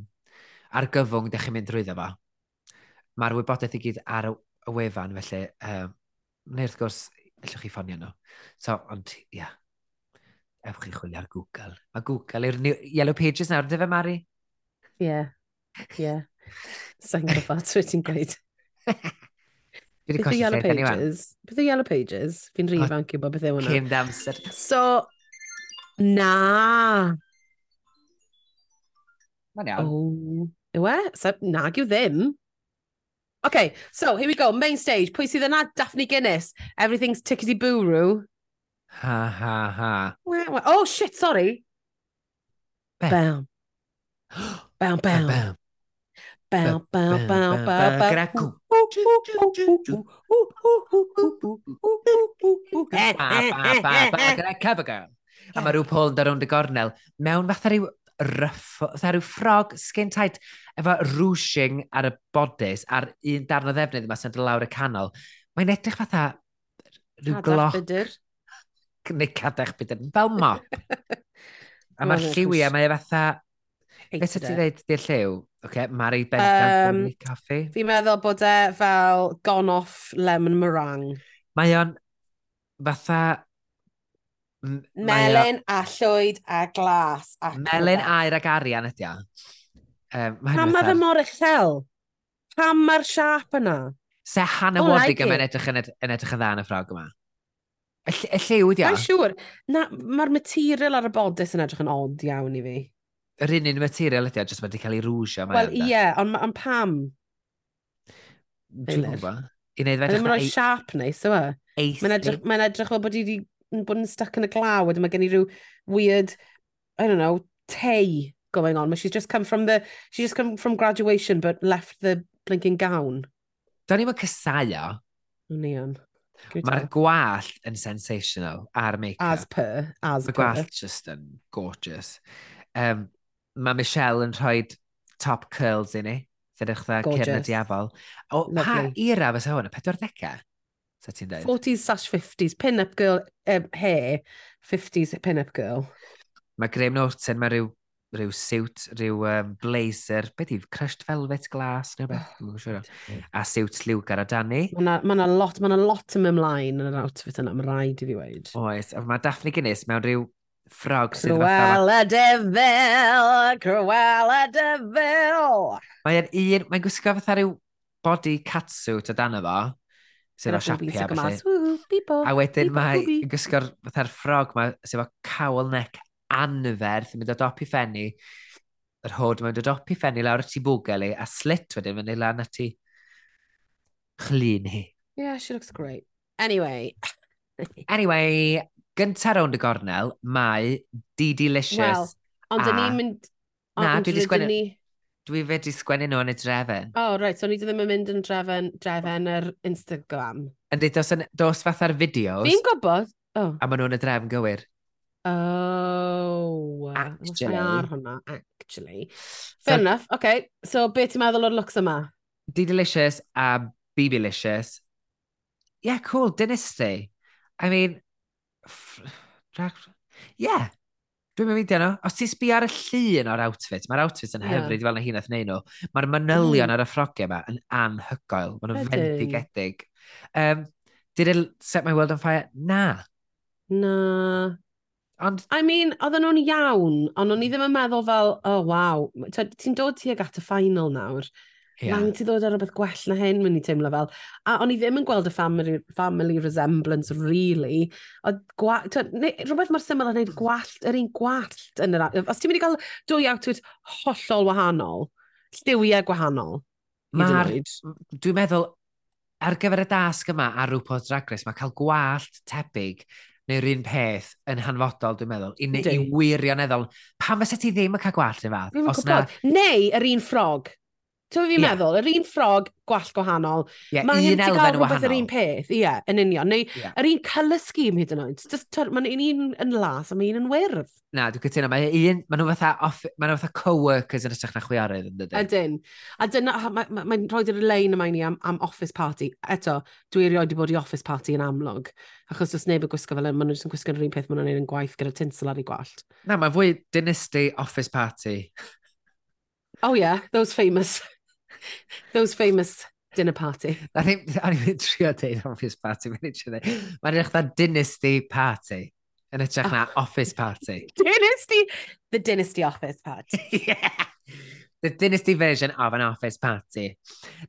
argyfwng ydych chi'n mynd drwyddo fo. Mae'r wybodaeth i gyd ar y wefan, felly, um, neu wrth gwrs, allwch chi ffonio nhw. So, ond, ia, yeah. ewch chi chwilio ar Google. Mae Google yw'r Yellow Pages nawr, dy fe, Mari? Ie. Yeah. Ie. Sa'n gwybod beth ti'n gweud. Fi wedi colli lle. Beth y Yellow Pages? Fi'n rhi ifanc i bod beth yw hwnna. Cym d'amser. So, na. Mae'n iawn. Oh. Yw e? So, nag yw ddim. OK, so here we go, main stage. Pwy sydd yna? Daphne Guinness. Everything's tickety-boo-roo. Ha, ha, ha. Wah, wah. Oh, shit, sorry. Bam. Bam. bam, bam. bam, bam. Bow, bow, bow, bow, bow. Gracw. Gracw gael. A mae rhyw pôl yn dod rownd y gornel. Mewn fatha rhyw ruff, fatha rhyw ffrog skin tight, efo ruching ar y bodys, a'r un darn o ddefnydd yma sy'n dod lawr y canol. Mae'n edrych fatha rhyw gloc. Neu cadach bydr. Fel mop. A mae'r lliwiau, mae e fatha... Beth sydd ti ddeud di'r lliw? okay, Mari Bentham um, Caffi. Fi'n meddwl bod e fel gone off lemon meringue. Mae o'n fatha... Melyn a llwyd a glas. A Melyn air ac arian ydi o. Um, Pam mae fe mor uchel? Pam mae'r siap yna? Se Hannah oh, Wadig like yn edrych yn, yn edrych yn dda yn y ffrog yma. Y lliw ydi o? Mae'n siŵr. Sure. Mae'r material ar y bodys yn edrych yn od iawn i fi yr un un material ydy, jyst wedi cael ei rwsio. Wel, ie, yeah, ond on pam? Dwi'n gwybod. I wneud fedrach... Mae'n rhoi siarp neis, yw e? Mae'n edrych, mae edrych fel bod i wedi bod yn stuck yn y glaw, wedyn mae gen i rhyw weird, I don't know, tei going on. But She's just come from the, she's just come from graduation, but left the blinking gown. Da ni'n casáu Ni o'n. Mae'r gwallt yn sensational ar make-up. As per, as per. Mae gwallt just yn gorgeous. Um, mae Michelle yn rhoi top curls i ni, gyda'ch dda Cyrna Diafol. O, pa era fysa hwn, y 40au? Sa ti'n dweud? 40s slash 50s, pin-up girl, um, hair, 50s pin-up girl. Mae Graham Norton, mae rhyw, rhyw siwt, rhyw um, blazer, beth yw, crushed velvet glass? neu beth, oh, siwr. a siwt lliwgar o Dani. Mae yna ma lot, ma lot yn ymlaen yn yr outfit yna, mae rhaid i fi weid. Oes, a mae Daphne Guinness mewn rhyw ffrog sydd Cruella Devil! Cruella Devil! Mae'n un, mae'n gwisgo fatha rhyw body catsuit o dan efo, sydd o siapia felly. A wedyn mae'n gwisgo'r fatha'r ffrog ma sydd o cawl nec anferth yn mynd o dop i ffenni. Yr hod mae'n dod dop i ffenni lawr at i bwgel i. a slit wedyn fyny lan at i chlun hi. Yeah, she looks great. Anyway. anyway, gynta rownd y gornel, mae Di Delicious. Wel, ond a... ni'n mynd... Na, dwi wedi sgwennu... Ni... Dwi fe di sgwennu nhw yn y drefen. O, oh, right, so ni ddim yn mynd yn drefen, drefen yr Instagram. Yn dweud, dos, yn, dos fatha'r fideos. Fi'n gwybod. Oh. A maen nhw'n y drefn gywir. Oh, actually. Ar hwnna, actually. Fair so, enough. Okay. So, beth ti'n meddwl o'r looks yma? D-Delicious a B-Delicious. Yeah, cool, dynasty. I mean, Ie. Yeah. Dwi'n mynd fideo nhw. Os ti'n sbi ar y llun o'r outfit, mae'r outfit yn hyfryd yeah. fel na hi'n eithneud nhw. Mae'r mm. manylion mm. ar y ffrogiau yma yn anhygoel. Mae'n nhw'n fendigedig. Um, did it set my world on fire? Na. Na. Ond... I mean, oedden nhw'n iawn, ond o'n i ddim yn meddwl fel, oh, wow, ti'n dod tuag at y final nawr. Yeah. Mae'n ti ddod ar rhywbeth gwell na hyn, mae'n i teimlo fel. A o'n i ddim yn gweld y family, family resemblance, really. O, gwa, twa, ne, rhywbeth mae'r syml yn gwneud gwallt, yr un gwallt. Yn yr, os ti'n mynd i gael dwy outfit hollol wahanol, lliwiau gwahanol. Mae'r, dwi'n meddwl, ar gyfer y dasg yma ar rhywbeth Drag Race, mae cael gwallt tebyg neu'r un peth yn hanfodol, dwi'n meddwl, i, i wirioneddol. Pam fysa ti ddim yn cael gwallt neu fath? Na... Neu, yr un ffrog. Ti'n fi'n yeah. meddwl, yr un ffrog gwall gwahanol. Yeah, mae un elfen wahanol. yr un peth, ie, yeah, yn union. Neu yeah. yr un colour scheme hyd yn oed. Mae'n un un yn las a mae un yn wyrdd. Na, dwi'n cytuno. Mae e un, maen nhw fatha, off, maen nhw fatha co-workers yn ystach na chwiorydd yn dydyn. Ydyn. A dyna, mae'n ma, ma, rhoi yr lein yma i ni am, am office party. Eto, dwi erioed wedi bod i office party yn amlwg. Achos os neb yn gwisgo fel yna, maen nhw'n gwisgo'r un peth maen nhw'n gwneud yn gwaith gyda tinsel ar ei gwallt. Na, mae'n fwy dynasty office party. oh yeah, those famous Those famous dinner party. I think, o'n i'n trio deud office party, mae'n eich dweud. Mae'n eich dda dynasty party. Yn ytrach na oh. office party. dynasty! The dynasty office party. yeah. The dynasty version of an office party.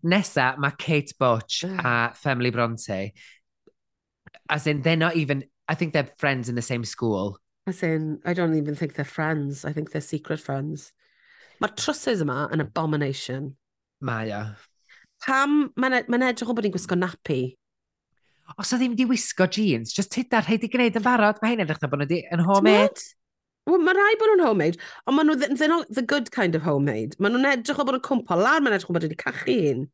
Nesa, mae Kate Butch mm. a Family Bronte. As in, they're not even... I think they're friends in the same school. As in, I don't even think they're friends. I think they're secret friends. Mae'r trusses yma an abomination. Mae o. Pam mae'n ma edrych o bod ni'n gwisgo nappy. Os o ddim wedi wisgo jeans, just hydar rhaid i gwneud yn barod, mae hyn edrych na bod nhw wedi yn homemade. Wel, mae rai bod nhw'n homemade, ond maen nhw, they're not the good kind of homemade. Maen nhw'n edrych o bod yn cwmpo lawr, maen edrych o bod wedi cachu un.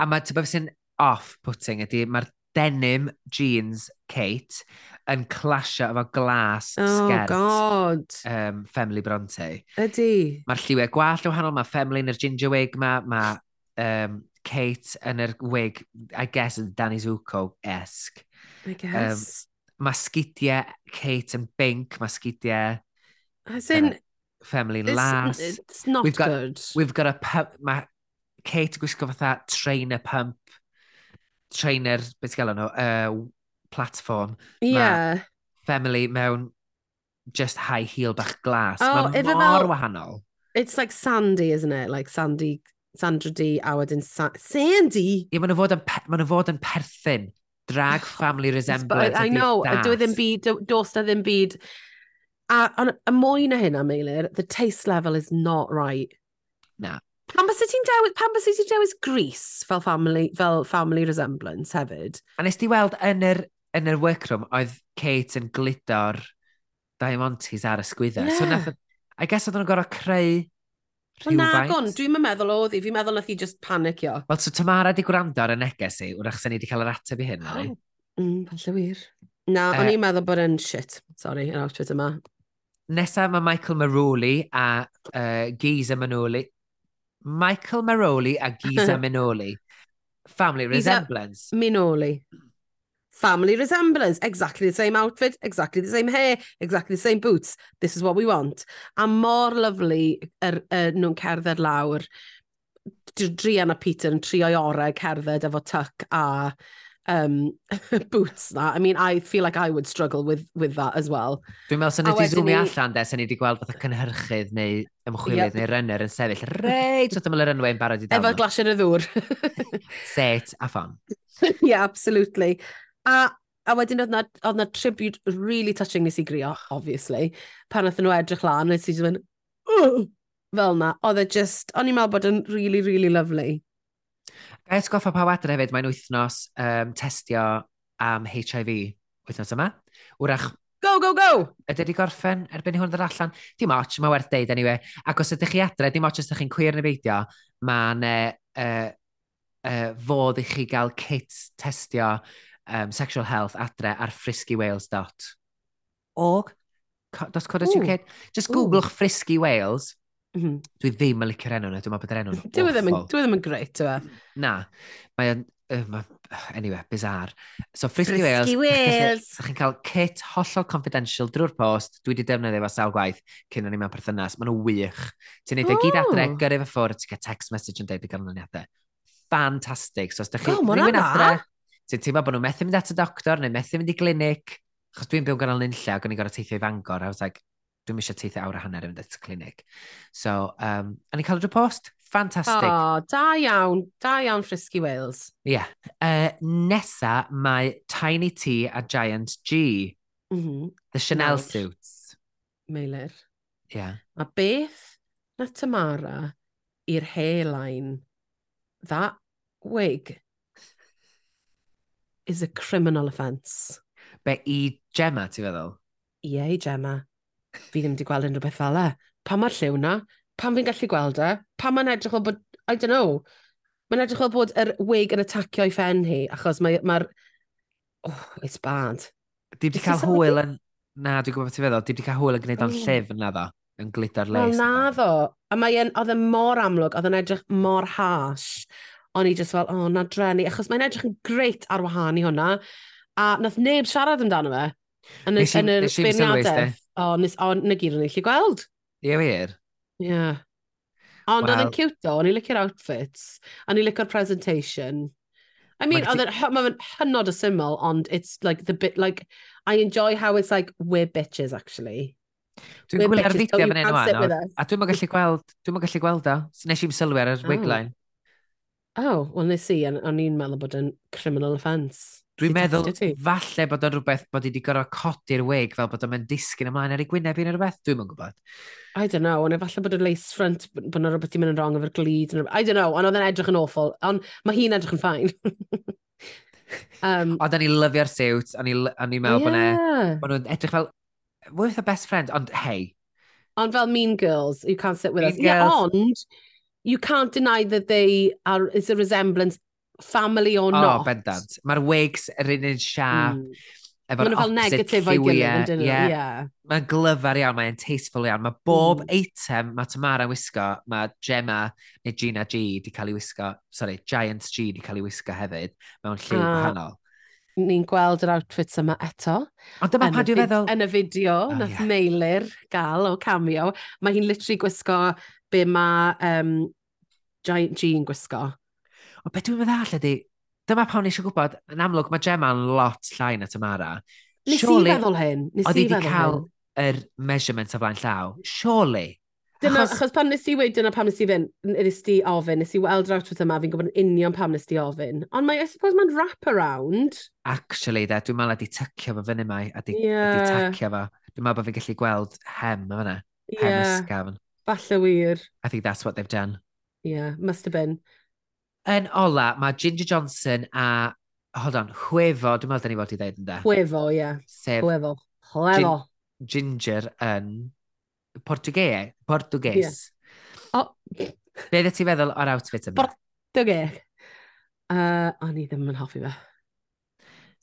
A mae, ti'n sy'n off-putting ydy, mae'r denim jeans Kate yn clasio efo glas oh, sgert God. Um, Femli Bronte. Ydy. Mae'r lliwiau gwallt o wahanol, mae Femli yn yr ginger wig ma, mae um, Kate yn yr wig, I guess, yn Danny Zuko-esque. I guess. Um, mae sgidiau Kate yn bink, mae sgidiau... As in... Uh, Femli Las. It's not we've got, good. We've got a pump... Mae Kate gwisgo fatha trainer pump, trainer, beth gael nhw, uh, platform. Ie. Yeah. Family mewn just high heel bach glas. Oh, Mae mor fel, wahanol. It's like Sandy, isn't it? Like Sandy, Sandra D a wedyn Sa Sandy? Ie, yeah, maen nhw fod, ma fod yn perthyn. Drag oh, family resemblance. I know, do ddim byd, dos na ddim byd. A, a, a mwy na hynna, Meilir, the taste level is not right. Na. Pan bys ti'n dewis, pan bys ti'n dewis Greece fel family, fel family resemblance hefyd? A nes ti weld yn yr yn yr workroom, oedd Kate yn glido'r diamantes ar y sgwydda. Yeah. So nath, I guess oedd nhw'n gorau creu Wel na, gon, dwi'n meddwl oedd hi. fi'n meddwl nath hi just panicio. Wel, so Tamara di gwrando ar y neges i, wrach sy'n ni wedi cael yr ateb i hyn, oh. Mm, falle wir. Na, uh, o'n i'n meddwl bod yn shit, sorry, yn outfit yma. Nesa mae Michael Maroli a uh, Giza Manoli. Michael Maroli a Giza Manoli. Family resemblance. Minoli. Family resemblance, exactly the same outfit, exactly the same hair, exactly the same boots. This is what we want. A mor lyflu er, er, nhw'n cerdded lawr. Drian a Peter yn trio i orau cerdded efo tuck a um, boots na. I mean, I feel like I would struggle with, with that as well. Dwi'n meddwl sy'n wedi zoomio ni... allan de, sy'n wedi gweld fatha cynhyrchydd neu ymchwilydd yep. neu runner yn sefyll reit o dymal yr enwau yn barod i dal. Efo glasio y ddŵr. Set a ffon. yeah, absolutely. A, a wedyn oedd na, oedd na tribute really touching nes i grio, obviously. Pan oedd nhw edrych lan, nes i just mynd, Ugh! fel na. Oedd e just, o'n i'n meddwl bod yn really, really lovely. Gael sgoffa pa wadr hefyd, mae'n wythnos um, testio am HIV wythnos yma. Wrach go, go, go! Ydy wedi gorffen erbyn hwn ddod allan. Dim ots, mae werth deud anyway. Ac os ydych chi adre, dim ots os ydych chi'n cwyr neu beidio, mae'n uh, uh, uh, fodd i chi gael kit testio um, sexual health adre ar friskywales.org. .co.uk. Just googlwch Frisky Wales. Mm -hmm. Dwi ddim yn licio'r enw na, dwi'n meddwl bod yr enw'n awful. Dwi e ddim yn, dwi e ddim yn greit, yw e? Na, mae mae'n, uh, ma, anyway, bizar. So, Frisky, Frisky Wales. Wales. Ydych chi'n cael kit hollol confidential drwy'r post. Dwi wedi defnyddio fo sawl gwaith cyn o'n i mewn perthynas. Maen nhw wych. Ti'n neud y gyd adre, gyrru fy ffwrdd, ti'n cael text message yn deud y ganlyniadau. Fantastic. So, os ydych chi... Oh, rhywun adre, Ti'n teimlo bod nhw'n methu mynd at y doctor neu methu mynd i glinig? Achos dwi'n byw ganol alun ac o'n i'n gorau teithio i fangor. I was like, dwi'n eisiau teithio awr a hanner at this clinic. So, um, a ni'n cael y post. Fantastic. O, oh, da iawn. Da iawn Frisky Wales. Ie. Yeah. Uh, nesa mae Tiny T a Giant G. Mm -hmm. The Chanel Meilir. suits. Meilir. Ie. Yeah. A beth na Tamara i'r hairline that wig is a criminal offence. Be i Gemma, ti'n feddwl? Ie, i Gemma. Fi ddim wedi gweld unrhyw beth fel e. Pan mae'r lliw na? Pam fi'n gallu gweld e? Pam mae'n edrych o bod... I don't know. Mae'n edrych o bod yr wig yn atacio i ffen hi, achos mae'r... Mae, oh, it's bad. Di wedi cael hwyl yn... Na, dwi'n gwybod beth ti'n feddwl. Di wedi cael hwyl yn gwneud o'n oh. llif yn naddo. Yn glida'r les. Wel, naddo. A mae'n... Oedd yn mor amlwg. Oedd yn edrych mor hash o'n i just fel, o, oh, na drenu, achos mae'n edrych yn greit ar wahân i hwnna, a nath neb siarad amdano fe, yn, nes yn yr beirniadaeth. O, nes, o, na gyd o'n i lli gweld. Ie, wir? Ie. Yeah. Ond oedd yn cute o, o'n i licio'r outfits, o'n i licio'r presentation. I mean, oedd yn hynod o syml, ond it's like the bit, like, I enjoy how it's like, we're bitches, actually. Dwi'n gwylio'r fideo oh, fan hyn o'n a dwi'n gallu gweld, dwi'n gallu gweld o. Nes i'n sylwi ar y oh. wigline. Oh, wel nes i, o'n i'n meddwl bod yn criminal offence. Dwi'n meddwl, falle bod o'n rhywbeth bod i wedi gorfod codi'r wig fel bod o'n mynd disgyn ymlaen ar ei gwyneb i'n rhywbeth, dwi'n mynd gwybod. I don't know, ond falle bod y lace front, bod yna rhywbeth i mynd yn wrong efo'r glid. I don't know, ond oedd yn edrych yn awful, ond mae hi'n edrych yn ffain. um, ond o'n i lyfio'r siwt, o'n i'n meddwl yeah. bod nhw'n edrych fel, worth a best friend, ond hei. Ond fel Mean Girls, you can't sit with mean us. Girls. Yeah, ond you can't deny that they are, is a resemblance, family or oh, not. Oh, bendant. Mae'r wigs yr un un siap. Mm. Efo'r Ma opposite lliwiau. Yeah. yeah. Mae'n glyfar iawn, mae'n tasteful iawn. Mae bob mm. item mae Tamara yn wisgo, mae Gemma neu Gina G di cael ei wisgo, sorry, Giant G di cael ei wisgo hefyd mewn lliw ah. gwahanol ni'n gweld yr outfits yma eto. Ond dyma pa dwi'n feddwl... Yn y fideo, oh, nath yeah. Meilir gael o cameo, mae hi'n literally gwisgo be mae um, Giant G yn gwisgo. O, beth dwi'n meddwl ydy, dyma pa pawn eisiau gwybod, yn amlwg mae Gemma'n lot llai na Tamara. Nes Surely, i feddwl hyn. Nes i feddwl hyn. Oedd i wedi cael yr measurement o flaen llaw. Surely, Dyna, achos, achos pan nes i wedi, dyna pam nes i fynd, nes i ofyn, nes i weld yr outfit yma, fi'n gwybod yn union pam nes i ofyn. Ond mae, I suppose mae'n wrap around. Actually, de, dwi'n meddwl ydi tycio fo fyny mai, a di, yeah. di tacio fo. Dwi'n meddwl bod fi'n gallu gweld hem yma, hem yeah. ysgafn. Falle wir. I think that's what they've done. Yeah, must have been. Yn ola, mae Ginger Johnson a, hold on, Hwefo, dwi'n meddwl da ni fod i ddeud yn da. Chwefo, ie. Yeah. Sef... Chwefo. Chwefo. Gin ginger yn Portugais. Portugues. Yeah. O... Be ddeth ti feddwl o'r outfit yma? Portugais. Uh, o'n i ddim yn hoffi fe.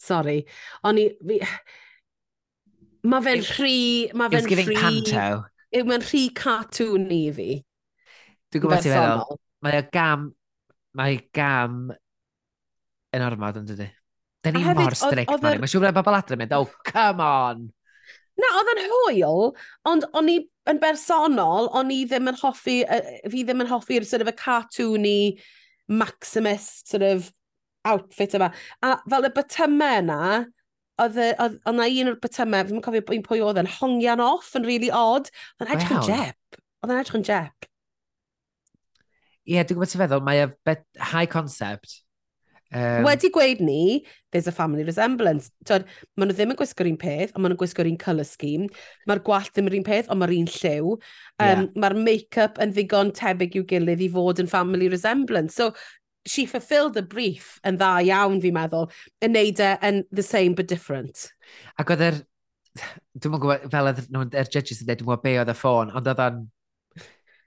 Sorry. O'n i... Fi... Mae fe'n rhy... Mae fe'n rhy... It's canto. Yw mae'n rhy cartoon i fi. Dwi'n gwybod ti feddwl. Mae o gam... Mae gam yn ormod yn dydy. Da ni mor strict, man. Mae'n siŵr bod bobl adre yn mynd, oh, come on! Na, oedd yn hwyl, ond o'n i yn bersonol, o'n i ddim yn hoffi, uh, fi ddim yn hoffi'r sort of a cartoony, Maximus sort of outfit yma. A fel y bytymau yna, oedd yna un o'r bytymau, fi'n cofio un pwy oedd yn hongian off yn really odd. Oedd yn edrych yn jep. Oedd yn edrych yn jep. Ie, yeah, dwi'n gwybod ti'n feddwl, mae e y high concept, Um, Wedi gweud ni, there's a family resemblance. Tod, maen nhw ddim yn gwisgo'r un peth, ond maen nhw'n gwisgo'r un colour scheme. Mae'r gwallt ddim yr un peth, ond mae'r un lliw. Um, yeah. Mae'r make-up yn ddigon tebyg i'w gilydd i fod yn family resemblance. So, she fulfilled the brief yn dda iawn, fi'n meddwl, yn neud e yn the same but different. Ac oedd yr... Dwi'n gwybod, fel oedd nhw'n er judges yn dweud, dwi'n gwybod be oedd y ffôn, ond oedd o'n...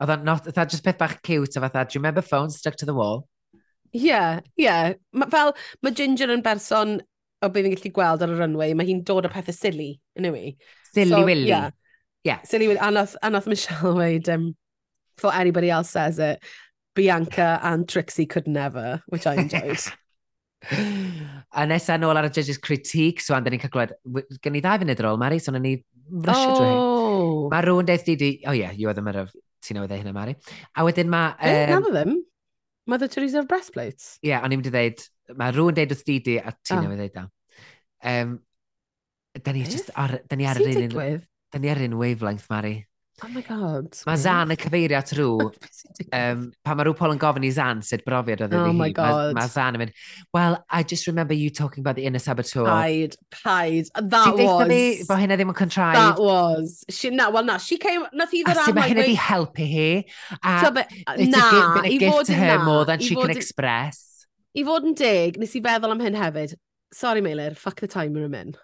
Oedd o'n not... Oedd just peth bach cute, a fatha, do you remember phone stuck to the wall? Ie, ie. Ma- Fel, mae Ginger yn berson o beth fi'n gallu gweld ar y runway, mae hi'n dod o pethau silly, yn yw i. Silly So, Willy. Yeah. Yeah. Silly Willy, a nath, a nath Michelle weid, um, for anybody else says it, Bianca and Trixie could never, which I enjoyed. A nesaf nôl ar y judges critique, so andan ni'n cael gwled, gen i ddau funud ar ôl, Mari, so na ni rysio oh. drwy hyn. oh! Mae rhywun deith di, di, oh yeah, you are the mirror, ti'n newydd ei hynna, Mari. A wedyn mae... Um, None of them. Mother Teresa of breastplates? Ie, yeah, o'n i'n mynd i ddeud, mae rhywun dweud wrth di di a ti'n oh. Ah. newydd ddeud da. Um, da ni, just ar, da ni ar yr un... digwydd? Da ni ar un wavelength, Mari. Oh my god. Mae Zan y cyfeirio at rhyw. um, pan mae rhyw Paul yn gofyn i Zan sut brofiad oedd oh my hi. god. Mae ma Zan yn mynd, well, I just remember you talking about the inner saboteur. Paid, paid. That she was. Ti bod hynna ddim yn contrived. That was. She, na, well, na, she came, nath i ddod am... A mae hynna di helpu hi. A so, but, it's na, a, been a gift to her na, more than she can express. I fod yn dig, nes i feddwl am hyn hefyd. Sorry, Meilir, fuck the timer I'm in.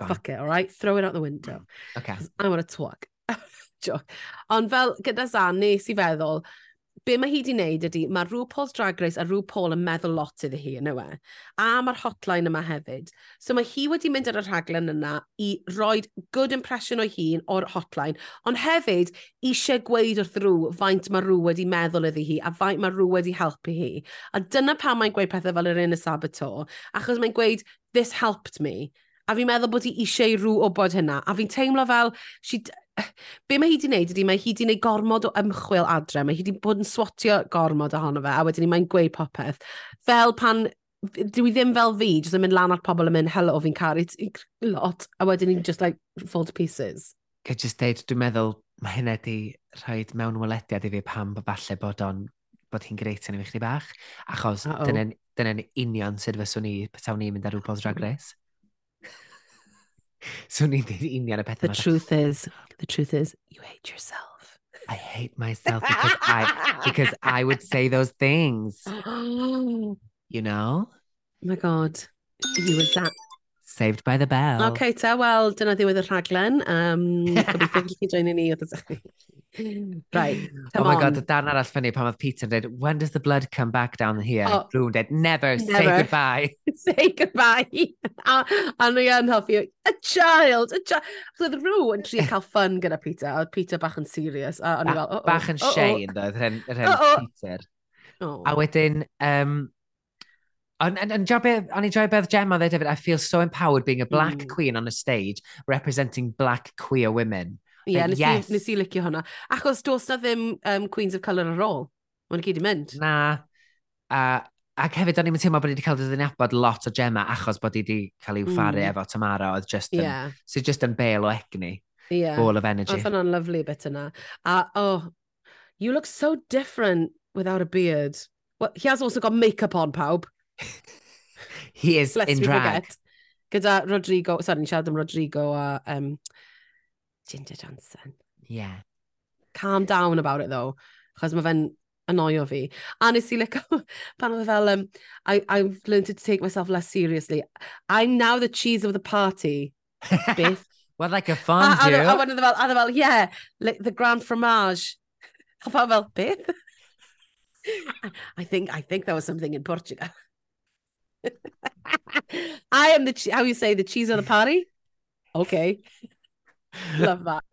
Fuck it, all right? Throw it out the window. Okay. I want to talk. joc. Ond fel gyda Zan, nes i feddwl, be mae hi wedi wneud ydy, mae RuPaul's Drag Race a RuPaul yn meddwl lot iddi hi, yna we. A mae'r hotline yma hefyd. So mae hi wedi mynd ar y rhaglen yna i roi good impression o hun o'r hotline, ond hefyd eisiau gweud wrth rŵ faint mae rŵ wedi meddwl iddi hi a faint mae rŵ wedi helpu hi. A dyna pam mae'n gweud pethau fel yr un y Sabato, achos mae'n gweud, this helped me a fi'n meddwl bod hi eisiau rhyw obod hynna, a fi'n teimlo fel, she, be mae hi wedi wneud ydy, mae hi wedi wneud gormod o ymchwil adre, mae hi wedi bod yn swatio gormod ohono fe, a wedyn ni mae'n gweud popeth. Fel pan dwi ddim fel fi, jyst yn mynd lan ar pobl yn mynd, hello, fi'n caru lot, a wedyn ni'n just like fall to pieces. Ga just deud, dwi'n meddwl, mae hynna di rhoi mewn welediad i fi pam bod falle bod o'n bod hi'n greit yn i fi chdi bach, achos uh -oh. dyna'n dyna union sydd fyswn ni, petawn ni'n mynd ar rhywbeth drag mm. race. Swn i'n dweud union The truth is, the truth is, you hate yourself. I hate myself because I, because I would say those things, oh you know? Oh my god. You were that. Saved by the Bell. OK, okay, ta, wel, dyna ddiwedd y rhaglen. Um, Gobeithio chi join i ni oedd Right, oh come Oh my on. god, darn arall ffynnu pan oedd Peter yn dweud, when does the blood come back down here? Oh. Rwy'n dweud, never, say Never. goodbye. Say goodbye. a, a nhw yn hoffi, a child, a child. Oedd rhyw yn trio cael fun gyda Peter, a oedd Peter bach yn serious. A o'n i fel, Ba- oh, oh, Bach yn shame, dweud, Uh-oh. Peter. Oh. A wedyn, um, And, and, and Jabez, and i Jabez Gemma dweud David, I feel so empowered being a black mm. queen on a stage representing black queer women. Ie, yeah, nes, yes. i, nes i licio hwnna. Achos dos na ddim um, Queens of Colour ar ôl. Mae'n gyd i mynd. Na. Uh, ac hefyd, o'n i'n teimlo bod i wedi cael ddyddiabod lot o Gemma achos bod i wedi cael ei wfaru mm. efo Tamara. Oedd just yn, yeah. so just yn bail o egni. Yeah. Ball of energy. Oedd hwnna'n lovely bit yna. A, oh, you look so different without a beard. Well, he has also got makeup on, pawb. He is Let's in drag. Forget. Gyda Rodrigo, sorry, ni'n siarad am Rodrigo a um, Ginger Johnson. Yeah. Calm down about it, though, achos mae fe'n annoio fi. A nes i lico pan oedd e fel, um, I, I've learned to take myself less seriously. I'm now the cheese of the party, Beth. well, like a fondue. A, a, a, e fel, a e fel, yeah, like the grand fromage. A pan fel, Beth? I think, I think there was something in Portugal. I am the, how you say, the cheese of the party? Okay. Love that.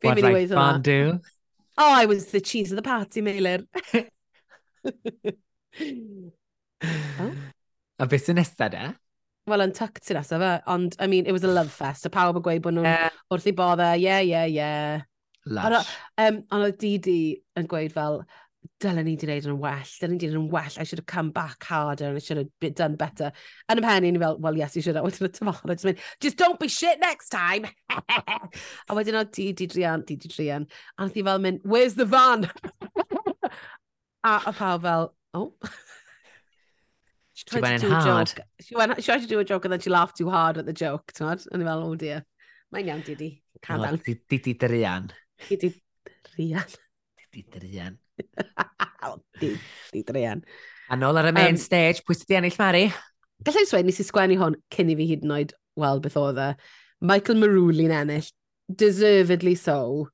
Be mynd i weid hwnna. Oh, I was the cheese of the party, Meilir. oh. A beth sy'n nesaf de? Wel, yn tuck ti'n nesaf fe, ond, I mean, it was a love fest. A pawb yn gweud bod nhw'n yeah. wrth i bodde, yeah, yeah, yeah. Lush. Ond um, oedd Didi yn gweud fel, dylen ni wedi gwneud yn well, dylen ni wedi yn well, I should have come back harder and I should have done better. Yn y pen i'n fel, well yes, you should have, wedyn o tymor, just, mynd, just don't be shit next time. a wedyn o, di, di, drian, di, di, drian. A nath i fel mynd, where's the van? a o pawb fel, oh. she, she went in hard. She, went, she tried to do a joke and then she laughed too hard at the joke, tymod? A ni fel, oh dear. Mae'n iawn, Didi. Cael no, Didi Drian. Didi Drian. Didi Drian di, di dreian. A nôl ar y main um, stage, pwy sydd wedi ennill Mari? Gallai sweud, nes i sgwennu hwn cyn i fi hyd yn oed weld beth oedd e. Michael Marwli'n ennill, deservedly so,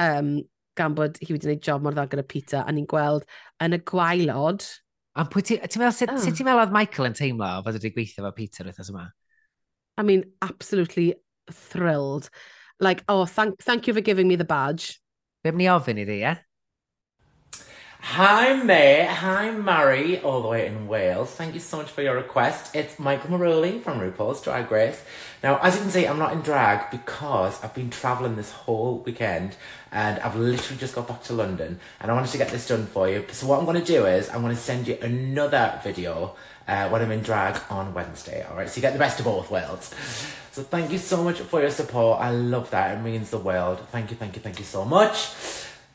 um, gan bod hi wedi gwneud job mor dda gyda Peter, a ni'n gweld yn y gwaelod... A pwy ti... Ti'n meddwl, sut, oh. sut ah. ti'n meddwl oedd Michael yn teimlo o fod wedi gweithio fo Peter wythnos yma? I mean, absolutely thrilled. Like, oh, thank, thank you for giving me the badge. Be ni ofyn iddi, ie? Yeah? Hi, May. Hi, Mary, all the way in Wales. Thank you so much for your request. It's Michael Maruli from RuPaul's Drag Race. Now, as you can see, I'm not in drag because I've been travelling this whole weekend and I've literally just got back to London and I wanted to get this done for you. So what I'm going to do is I'm going to send you another video uh, when I'm in drag on Wednesday. All right, so you get the best of both worlds. So thank you so much for your support. I love that. It means the world. Thank you, thank you, thank you so much.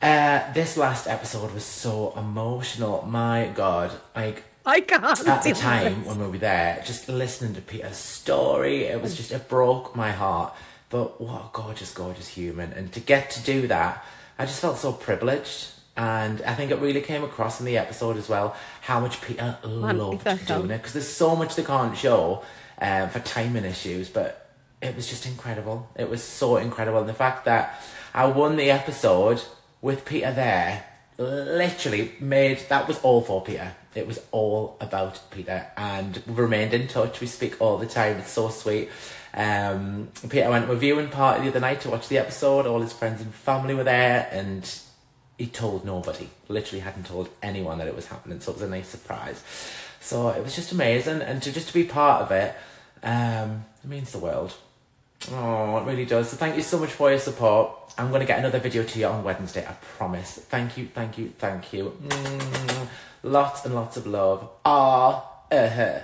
Uh, this last episode was so emotional. My God, like I can't. at the time this. when we were there, just listening to Peter's story, it was just it broke my heart. But what a gorgeous, gorgeous human, and to get to do that, I just felt so privileged. And I think it really came across in the episode as well how much Peter loved doing it because there's so much they can't show um, for timing issues, but it was just incredible. It was so incredible, and the fact that I won the episode with Peter there literally made that was all for Peter. It was all about Peter, and we've remained in touch. We speak all the time. It's so sweet. Um, Peter went to a viewing party the other night to watch the episode. All his friends and family were there, and he told nobody. Literally hadn't told anyone that it was happening. So it was a nice surprise. So it was just amazing, and to just to be part of it, um, it means the world. Oh, it really does. So thank you so much for your support. I'm going to get another video to you on Wednesday, I promise. Thank you, thank you, thank you. Mm, lots and lots of love. Ah, uh-huh.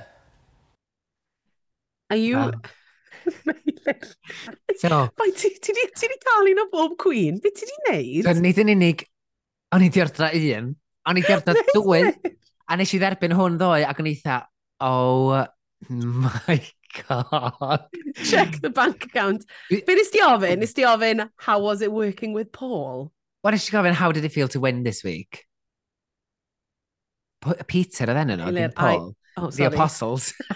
Are you... Wow. so... Mae ti, ti, ti, ti di cael un o bob Queen? Be ti di wneud? So, nid yn unig, o'n i di ordra un, o'n i di ordra dwy, a nes i dderbyn hwn ddoe ac o'n i eitha, oh my God. Check the bank account. Be nes di ofyn? Nes di ofyn, how was it working with Paul? What is she gofyn, how did it feel to win this week? P Peter oedd enw nhw, dim Paul. I... Oh, the Apostles.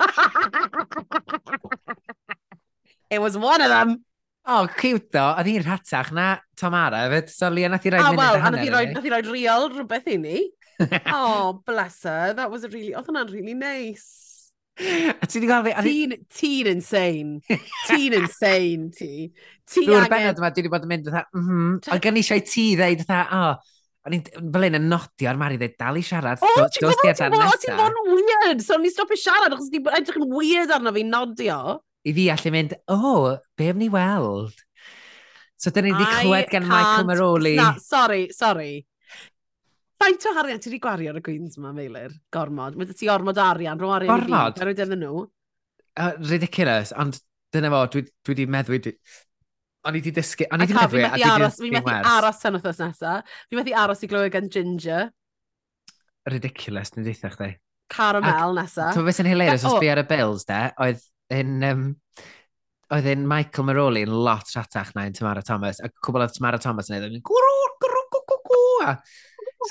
it was one of them. Oh, cute ddo. Oedd hi'n rhatach na Tamara. fyd. So, Lia, nath i roi ah, oh, munud well, a hanner. Nath i roi real rhywbeth i ni. oh, bless her. That was a really... Oedd hwnna'n really nice. A ti wedi gael fi... Ti'n ti insane. Ti'n insane, ti. Ti Rwy'r benod yma, dwi wedi bod yn mynd fatha, mhm. Ond gen i eisiau ti ddeud fatha, o, o'n i'n fel un yn nodio ar Mari ddeud, dal i siarad. O, ti'n gwybod ti'n gwybod, ti'n gwybod, yn weird. So, ni stopio siarad, achos ti'n edrych yn weird arno fi nodio. I fi allu mynd, o, oh, be ni weld? So, dyn ni wedi clywed gan Michael Maroli. Na, sorry, sorry. Faint o harian ti wedi gwario ar y Queens yma, Meilir? Gormod. Mae ti ormod arian, rho arian Gormod. i fi. Gormod? iddyn nhw. Uh, ridiculous, ond dyna fo, dwi wedi meddwl... Dwi... O'n i wedi dysgu... O'n i wedi meddwl... Fi methu aros, fi methu aros tan wrthos nesa. Fi methu aros i glywed gan Ginger. Ridiculous, dwi'n deitha chdi. Caramel nesa. Ti'n fes yn hilarious, os fi ar y Bills, de, oedd yn... Um, oedd yn Michael Maroli yn lot rhatach na yn Tamara Thomas, a cwbl oedd Tamara Thomas yn ei ddweud, gwrw, gwrw, gwrw, gwrw,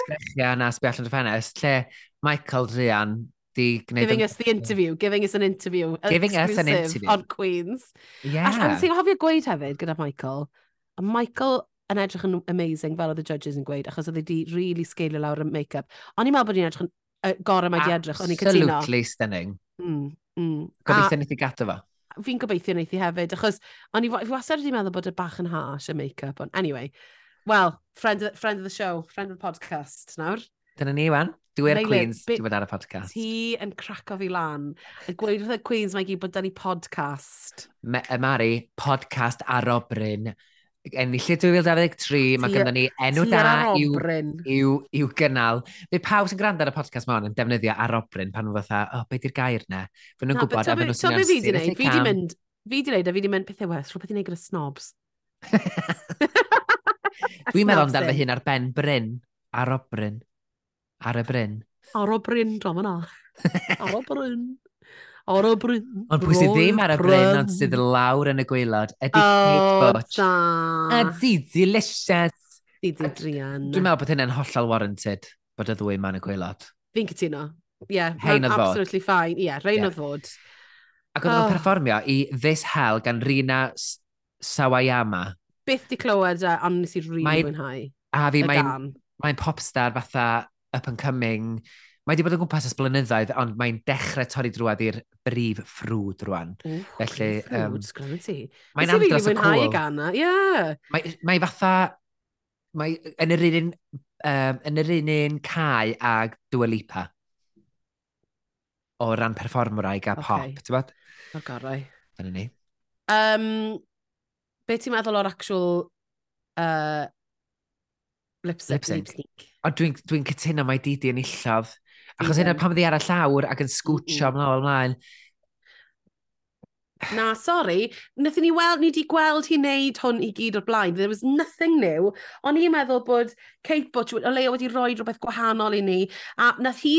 sgrechian a sbi allan y ffenest, lle Michael Rhian di gwneud... Giving us the interview, giving us an interview. Giving us an interview. On Queens. Yeah. Ac ti'n sy'n hofio gweud hefyd gyda Michael, a Michael yn edrych yn amazing fel oedd y judges yn gweud, achos oedd wedi really sgeilio lawr y make-up. O'n i'n meddwl bod ni'n edrych yn uh, gorau mae di edrych, o'n i'n cytuno. Absolutely stunning. Mm, mm. Gobeithio wneud i gato fo. Fi'n gobeithio wneud i hefyd, achos o'n i wastad wedi meddwl bod y bach yn harsh y make-up, ond anyway. Wel, friend, of, friend of the show, friend of the podcast nawr. Dyna ni, wan. Dwi'n Queens, dwi'n bod ar y podcast. Ti yn craco fi lan. Yn gweud wrth y Queens mae gyd bod da ni podcast. Me, y Mari, podcast ar obryn. Enillu 2023, mae gyda ni enw da i'w, i'w, i'w gynnal. Fe pawb sy'n gwrando ar y podcast mawn yn defnyddio ar obryn pan nhw fatha, o, oh, beth yw'r gair na? Fe nhw'n gwybod a fe nhw'n swnio'n sy'n e, Fi di mynd, fi di wneud a fi di mynd pethau wers, rhywbeth i wneud gyda snobs. Dwi'n meddwl amdano fy hun ar ben Bryn. Ar o Bryn. Ar y Bryn. Ar o Bryn, drom yna. Ar o Bryn. Ar o Bryn. Ond pwy sydd ddim ar y Bryn, ond sydd lawr yn y gweilod, ydy Kate Butch. Da. A di delicious. Di di Drian. Dwi'n meddwl bod hynny'n hollol warranted, bod y ddwy ma'n y gweilod. Fi'n cytuno. Ie, yeah, rhaid oedd fod. absolutely fine. Ie, yeah, Rhain yeah. fod. Ac oedd oh. perfformio i This Hell gan Rina Sawayama byth di clywed a ond nes i rili really mwynhau. A fi, mae'n mae popstar fatha up and coming. Mae wedi bod yn gwmpas ys blynyddoedd, ond mae'n dechrau torri drwad i'r brif ffrwd rwan. Mm, Felly, um, ffrwd, ti. Mae'n andros o cool. Gana, yeah. Mae, mae fatha, mae yn yr un, um, yn yr un un cae ag Dua Lipa o ran performwraig a pop, okay. ti'n bod? O gorau. Dyna ni. Um, Be ti'n meddwl o'r actual uh, lip sync? Lip sync. Lip -sync. O, dwi'n dwi, cytuno mae Didi yn illodd. Achos hynna pan fyddi ar y llawr ac yn sgwtio ymlaen ymlaen. Na, sori. Nethon ni weld, ni wedi gweld hi wneud hwn i gyd o'r blaen. There was nothing new. O'n i'n meddwl bod Kate Butch o leia wedi rhoi rhywbeth gwahanol i ni. A nath hi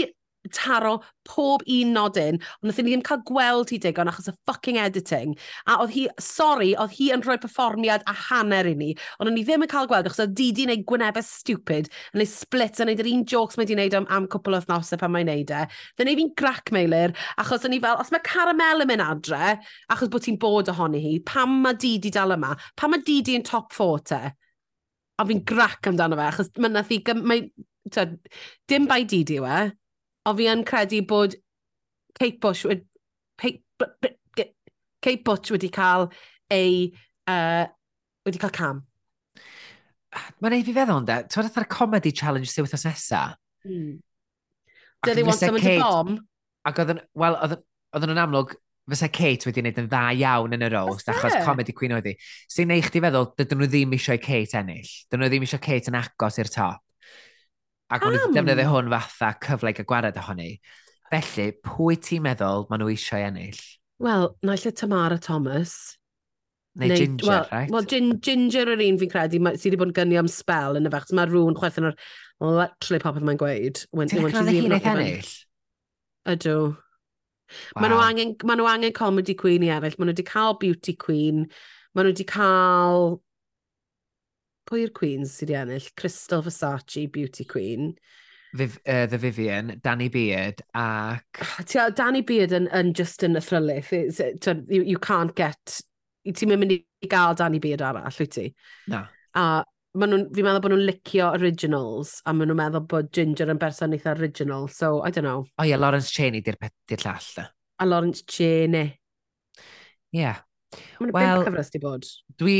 taro pob un nodyn, ond nath ni ddim cael gweld hi digon achos y fucking editing. A oedd hi, sorry, oedd hi yn rhoi perfformiad a hanner i ni, ond o'n i ddim yn cael gweld achos oedd Didi yn wneud gwynebau stupid, yn ei split, yn neud yr un jokes mae di wneud am, am cwpl o thnosau pan mae'n neud e. Dyna fi'n grac meilir, achos o'n i fel, os mae caramel yn mynd adre, achos bod ti'n bod ohoni hi, pam mae Didi dal yma? Pam mae Didi yn top 4 te? A fi'n grac amdano fe, achos mae nath i... Mae, ta, dim bai Didi yw e, o fi yn credu bod Kate Bush, wedi, Kate Kate Butch wedi cael ei, uh, wedi cael cam. Mae'n ei fi feddwl ynddo, ti'n fath ar y comedy challenge sy'n wythnos nesa? Mm. Do they want someone Kate, to bomb? Ac oedden, wel, oedden nhw'n amlwg, fysa Kate wedi gwneud yn dda iawn yn y roast, achos e? comedy queen oedd hi. Sy'n neud chdi feddwl, dydyn nhw ddim eisiau Kate ennill. Dydyn nhw ddim eisiau Kate yn agos i'r top. Ac o'n nhw defnyddio hwn fatha cyfle i gwared ohoni. Felly, pwy ti'n meddwl maen nhw eisiau ennill? Wel, naill lle Tamara Thomas. Neu, neu Ginger, well, right? Wel, gin, Ginger yr un fi'n credu, sydd wedi bod yn gynnu am spel yn y fach. Mae rhywun chwerthin o'r literally popeth mae'n gweud. Ti'n credu hi'n eich ennill? Ydw. Wow. Maen nhw angen, ma angen comedy queen i eraill. Maen nhw wedi cael beauty queen. Maen nhw wedi cael pwy'r queens sydd wedi ennill? Crystal Versace, Beauty Queen. Viv, uh, the Vivian, Danny Beard ac... Ah, Tia, Danny Beard yn, yn just yn y thryllith. Eh, you, you can't get... Ti'n mynd i gael Danny Beard arall, wyt ti? Na. A ma nhw, fi'n meddwl bod nhw'n licio originals, a maen nhw'n meddwl bod Ginger yn berson eitha original, so I don't know. O oh, yeah, Lawrence Cheney di'r di llall. A Lawrence Cheney. Yeah. Mae'n well, big cyfres di bod. Dwi,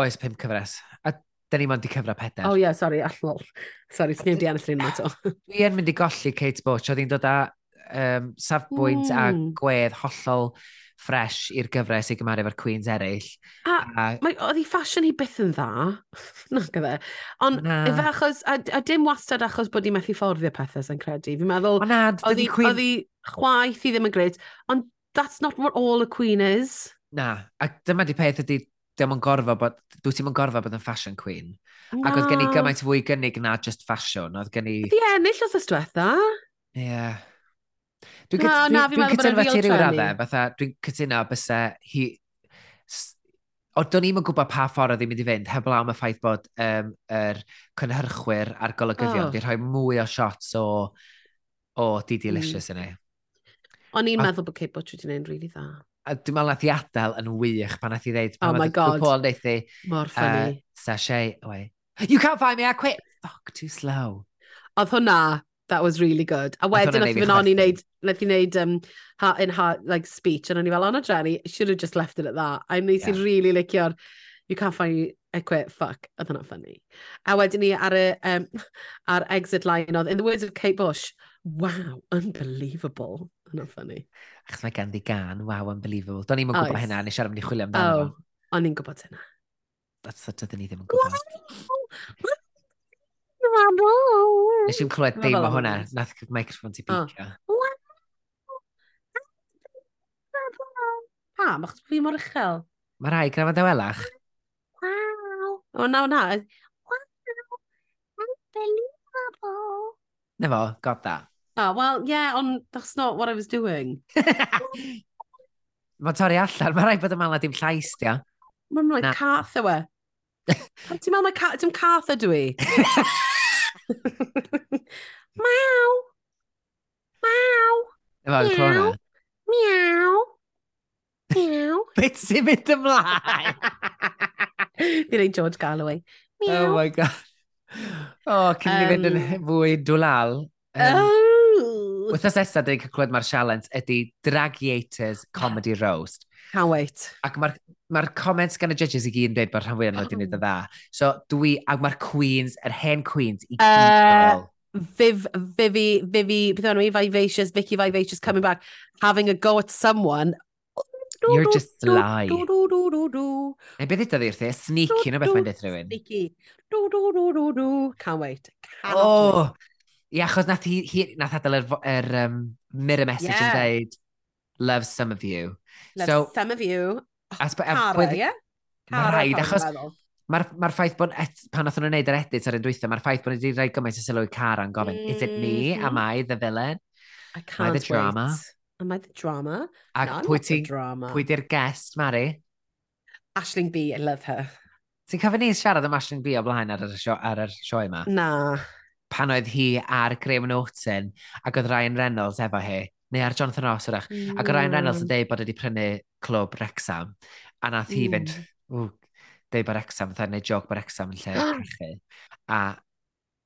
Oes, pum cyfres. A da ni mond i cyfra peder. O oh, ie, yeah, sori, allol. Sori, sniw di ennill un to. Dwi yn mynd i golli Kate Butch, oedd hi'n dod â um, safbwynt mm. a hmm. gwedd hollol ffres i'r gyfres i gymaru efo'r Queens eraill. A, a... Mae, oedd hi ffasiwn hi byth yn dda. Na e gyda. Ond efe achos, a, a dim wastad achos bod hi methu fforddio pethau sy'n credu. Fi'n meddwl, oedd hi Queen... chwaith i ddim yn gred, ond that's not what all a Queen is. Na, a dyma di peth ydy dim yn gorfod bod, dwi ti'n gorfod bod yn fashion queen. No. Ac oedd gen i gymaint fwy gynnig na just fashion. Oedd gen i... Di ennill oedd ystwetha. Ie. Yeah. Dwi'n no, dwi, dwi, dwi cytuno fe ti rhyw raddau, fatha dwi'n cytuno bysa hi... O, do'n i'm yn gwybod pa ffordd oedd hi'n mynd i fynd, heblaw am y ffaith bod um, yr cynhyrchwyr a'r golygyddion oh. wedi rhoi mwy o shots o, o Didi Licious mm. yn ei. O'n i'n meddwl bod Kate Butch wedi gwneud rili really dda a dwi'n meddwl nath i adael yn wych pan nath i ddeud, oh my god, Paul ddeud i, mor ffynnu, uh, sachet away, you can't find me, I quit, fuck, too slow. Oedd hwnna, that was really good. A wedyn nath i fynd on i wneud, nath i wneud um, heart in heart, like speech, and o'n i fel, Anna Jenny, should have just left it at that. A nes yeah. really really licio'r, you can't find me, I quit, fuck, oedd hwnna ffynnu. A wedyn ni ar, y, um, ar exit line oedd, in the words of Kate Bush, wow, unbelievable. Yna'n ffynnu. Achos mae ganddi gan, wow, unbelievable. Do'n i'm yn gwybod Oes. hynna, nes i arfer mynd i chwilio amdano. Oh. O'n i'n gwybod hynna. That's the dydyn ni ddim yn gwybod. Wow! Nes i'n clywed Ma' dim fel o hwnna. hwnna. Nath y microphone ti O. picio. Pam, achos fi mor uchel. Mae rai grafod dewelach. Wow. O, na, na. Wow. Unbelievable. Na fo, got that. Oh, well, yeah, on, that's not what I was doing. Mae'n torri allan, mae rhaid bod y mala dim llais, dia. Mae'n rhaid like cath yw e. Ti'n meddwl mae ca dim cath ydw i? Maw! Maw! Efo, clona. Miaw! Miaw! Beth sy'n mynd ymlaen? Fi'n ei George Galloway. Oh Miaw! Oh my god. O, oh, cyn i um, fynd yn fwy dwlal. Um, um, Wythnos nesaf, dyn ni'n clywed mae'r sialens ydy Dragiators Comedy Roast. Can't wait. Ac mae'r ma comments gan y judges i gyd yn dweud bod rhan fwyaf nhw wedi gwneud y dda. So dwi, ac mae'r Queens, yr hen Queens, i gyd uh, Viv, Vivi, Vivi, beth o'n i, Vivacious, Vicky Vivacious coming back, having a go at someone. You're just sly. Neu beth ydy wrthi, sneaky, no beth mae'n dweud rhywun. Sneaky. Can't wait. Can't oh, wait. Ie, achos nath, hi, hi, nath adael yr, er, er, um, mirror message yn yeah. dweud, love some of you. Love so, some of you. Oh, as, Cara, ie? Yeah? Cara, rhaid, achos mae'r ma ffaith bod, et, pan oedden nhw'n gwneud yr edit ar un dwythau, mae'r ffaith bod nhw wedi rhaid gymaint o sylw i Cara yn gofyn, mm. is it me? Mm-hmm. Am I the villain? I can't Am I the drama? Wait. Am I the drama? Ac no, pwy ti, pwy di'r guest, Mari? Ashling B, I love her. Ti'n cofyn ni siarad am Ashling B o blaen ar y sio, ar y sioe yma? Na pan oedd hi ar Graham Norton ac oedd Ryan Reynolds efo hi, neu ar Jonathan Ross wrach, mm. ac oedd Ryan Reynolds yn mm. dweud bod wedi prynu clwb Rexham, a nath hi mm. fynd, dweud bod Rexham, fatha neud joc bod Rexham yn lle chi. A,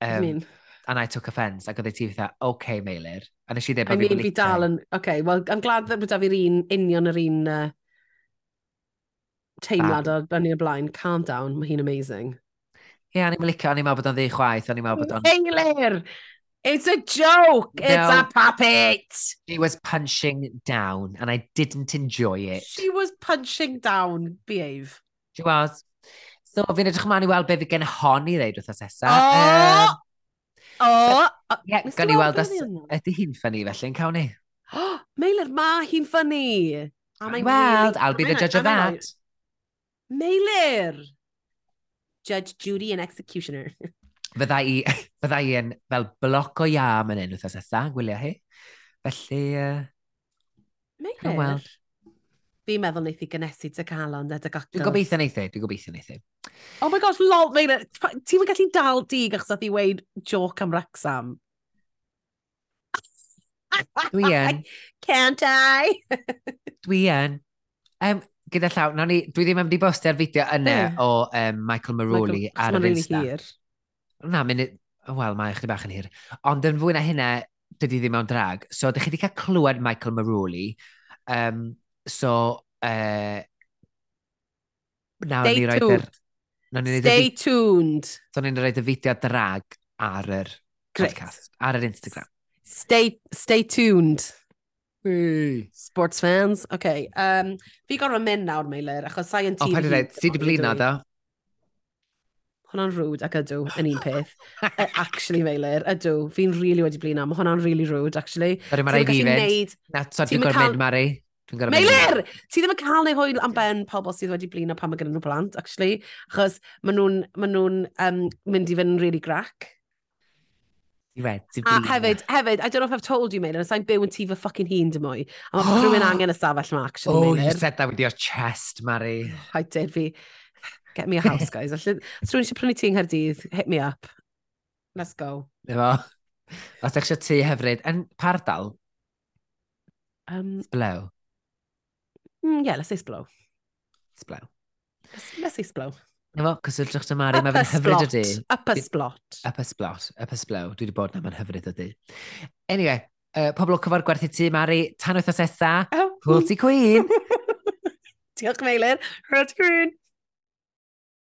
um, mean, and I took offence, ac oedd ei ti fatha, OK, Meilir. A nes i ddim bod fi'n mean, fi dal yn, OK, well, I'm glad that bod da fi'r un, union yr un uh, teimlad um, o bynnu y blaen. Calm down, mae hi'n amazing. Ie, yeah, ni'n licio, ni'n meddwl bod o'n ddi chwaith, ni'n meddwl bod o'n... Eilir! It's a joke! It's No, a puppet! She was punching down, and I didn't enjoy it. She was punching down, behave. She was. So, fi'n edrych ymlaen i weld beth fi gen hon i ddeud wrth esa. Oh! Um, oh! Ie, gan i weld os ydy hi'n ffynnu felly yn cawn ni. Oh, Meilir, ma hi'n ffynnu. Weld, I'll be the judge of that. Meilir! Judge, Judy and Executioner. fydda i, fydda i yn fel bloc o iam yn un wrthas eitha, gwylio hi. Felly, uh, Mae'n oh, well. Fi'n meddwl wneud i gynesu dy calon a dy gogl. Dwi'n gobeithio wneud i, dwi'n gobeithio wneud i. Oh my gosh, lol, mae'n... Ti'n mynd gallu dal dig achos oedd i weid joc am Rexham. Dwi yn. Can't I? Dwi yn. Um, gyda llaw, no, ni, dwi ddim yn di bostio'r fideo yna yeah. o um, Michael Maruli ar yr Insta. Hir. Na, mynd, wel, mae chdi bach yn hir. Ond yn fwy na hynna, dydy ddim mewn drag. So, dych chi wedi cael clywed Michael Maruli. Um, so, uh, nawr ni roed yr... Stay tuned. So, ni'n roed y fideo drag ar yr podcast, ar yr Instagram. Stay, stay tuned. Hey. Sports fans, oce. Okay. Um, fi gorfod mynd nawr, Meilir, achos sa'i yn tîm... O, pa'n dweud, si di blin da? Hwna'n rwyd ac ydw, yn un peth. E, actually, Meilir, ydw, fi'n rili really wedi blin am, hwna'n rili really rwyd, actually. Sorry, Mari, fi fynd. Na, so dwi'n gorfod mynd, Mari. Meilir! Ti ddim yn cael neu hwyl am ben pobl sydd wedi blino pan mae gen nhw plant, actually. Achos maen nhw'n ma nhw, um, mynd i fynd yn really grac. Diwedd, a hefyd, hefyd, I don't know if I've told you, Maylin, os I'm byw yn ti fy ffocin hun dy mwy. A mae rhywun angen y stafell yma, actually, Oh, Maylin. you said that with your chest, Mary. I did fi. Get me a house, guys. Os rhywun eisiau prynu ti yng Nghaerdydd, hit me up. Let's go. Efo. Os eich eisiau ti hefyd, yn pardal? Um, Sblew. Mm, yeah, let's say sblow. Sblew. Let's, let's say sblow. Efo, cysylltwch dy Mari, fe'n hyfryd o di. Up splot. Up splot. up ysblow. Dwi wedi bod na, mae'n hyfryd o di. Anyway, uh, pobl o cyfar gwerthu ti, Mari, tan wythnos eitha. Oh. Hwyl ti Queen. Diolch, Meilir. Rhaid Queen.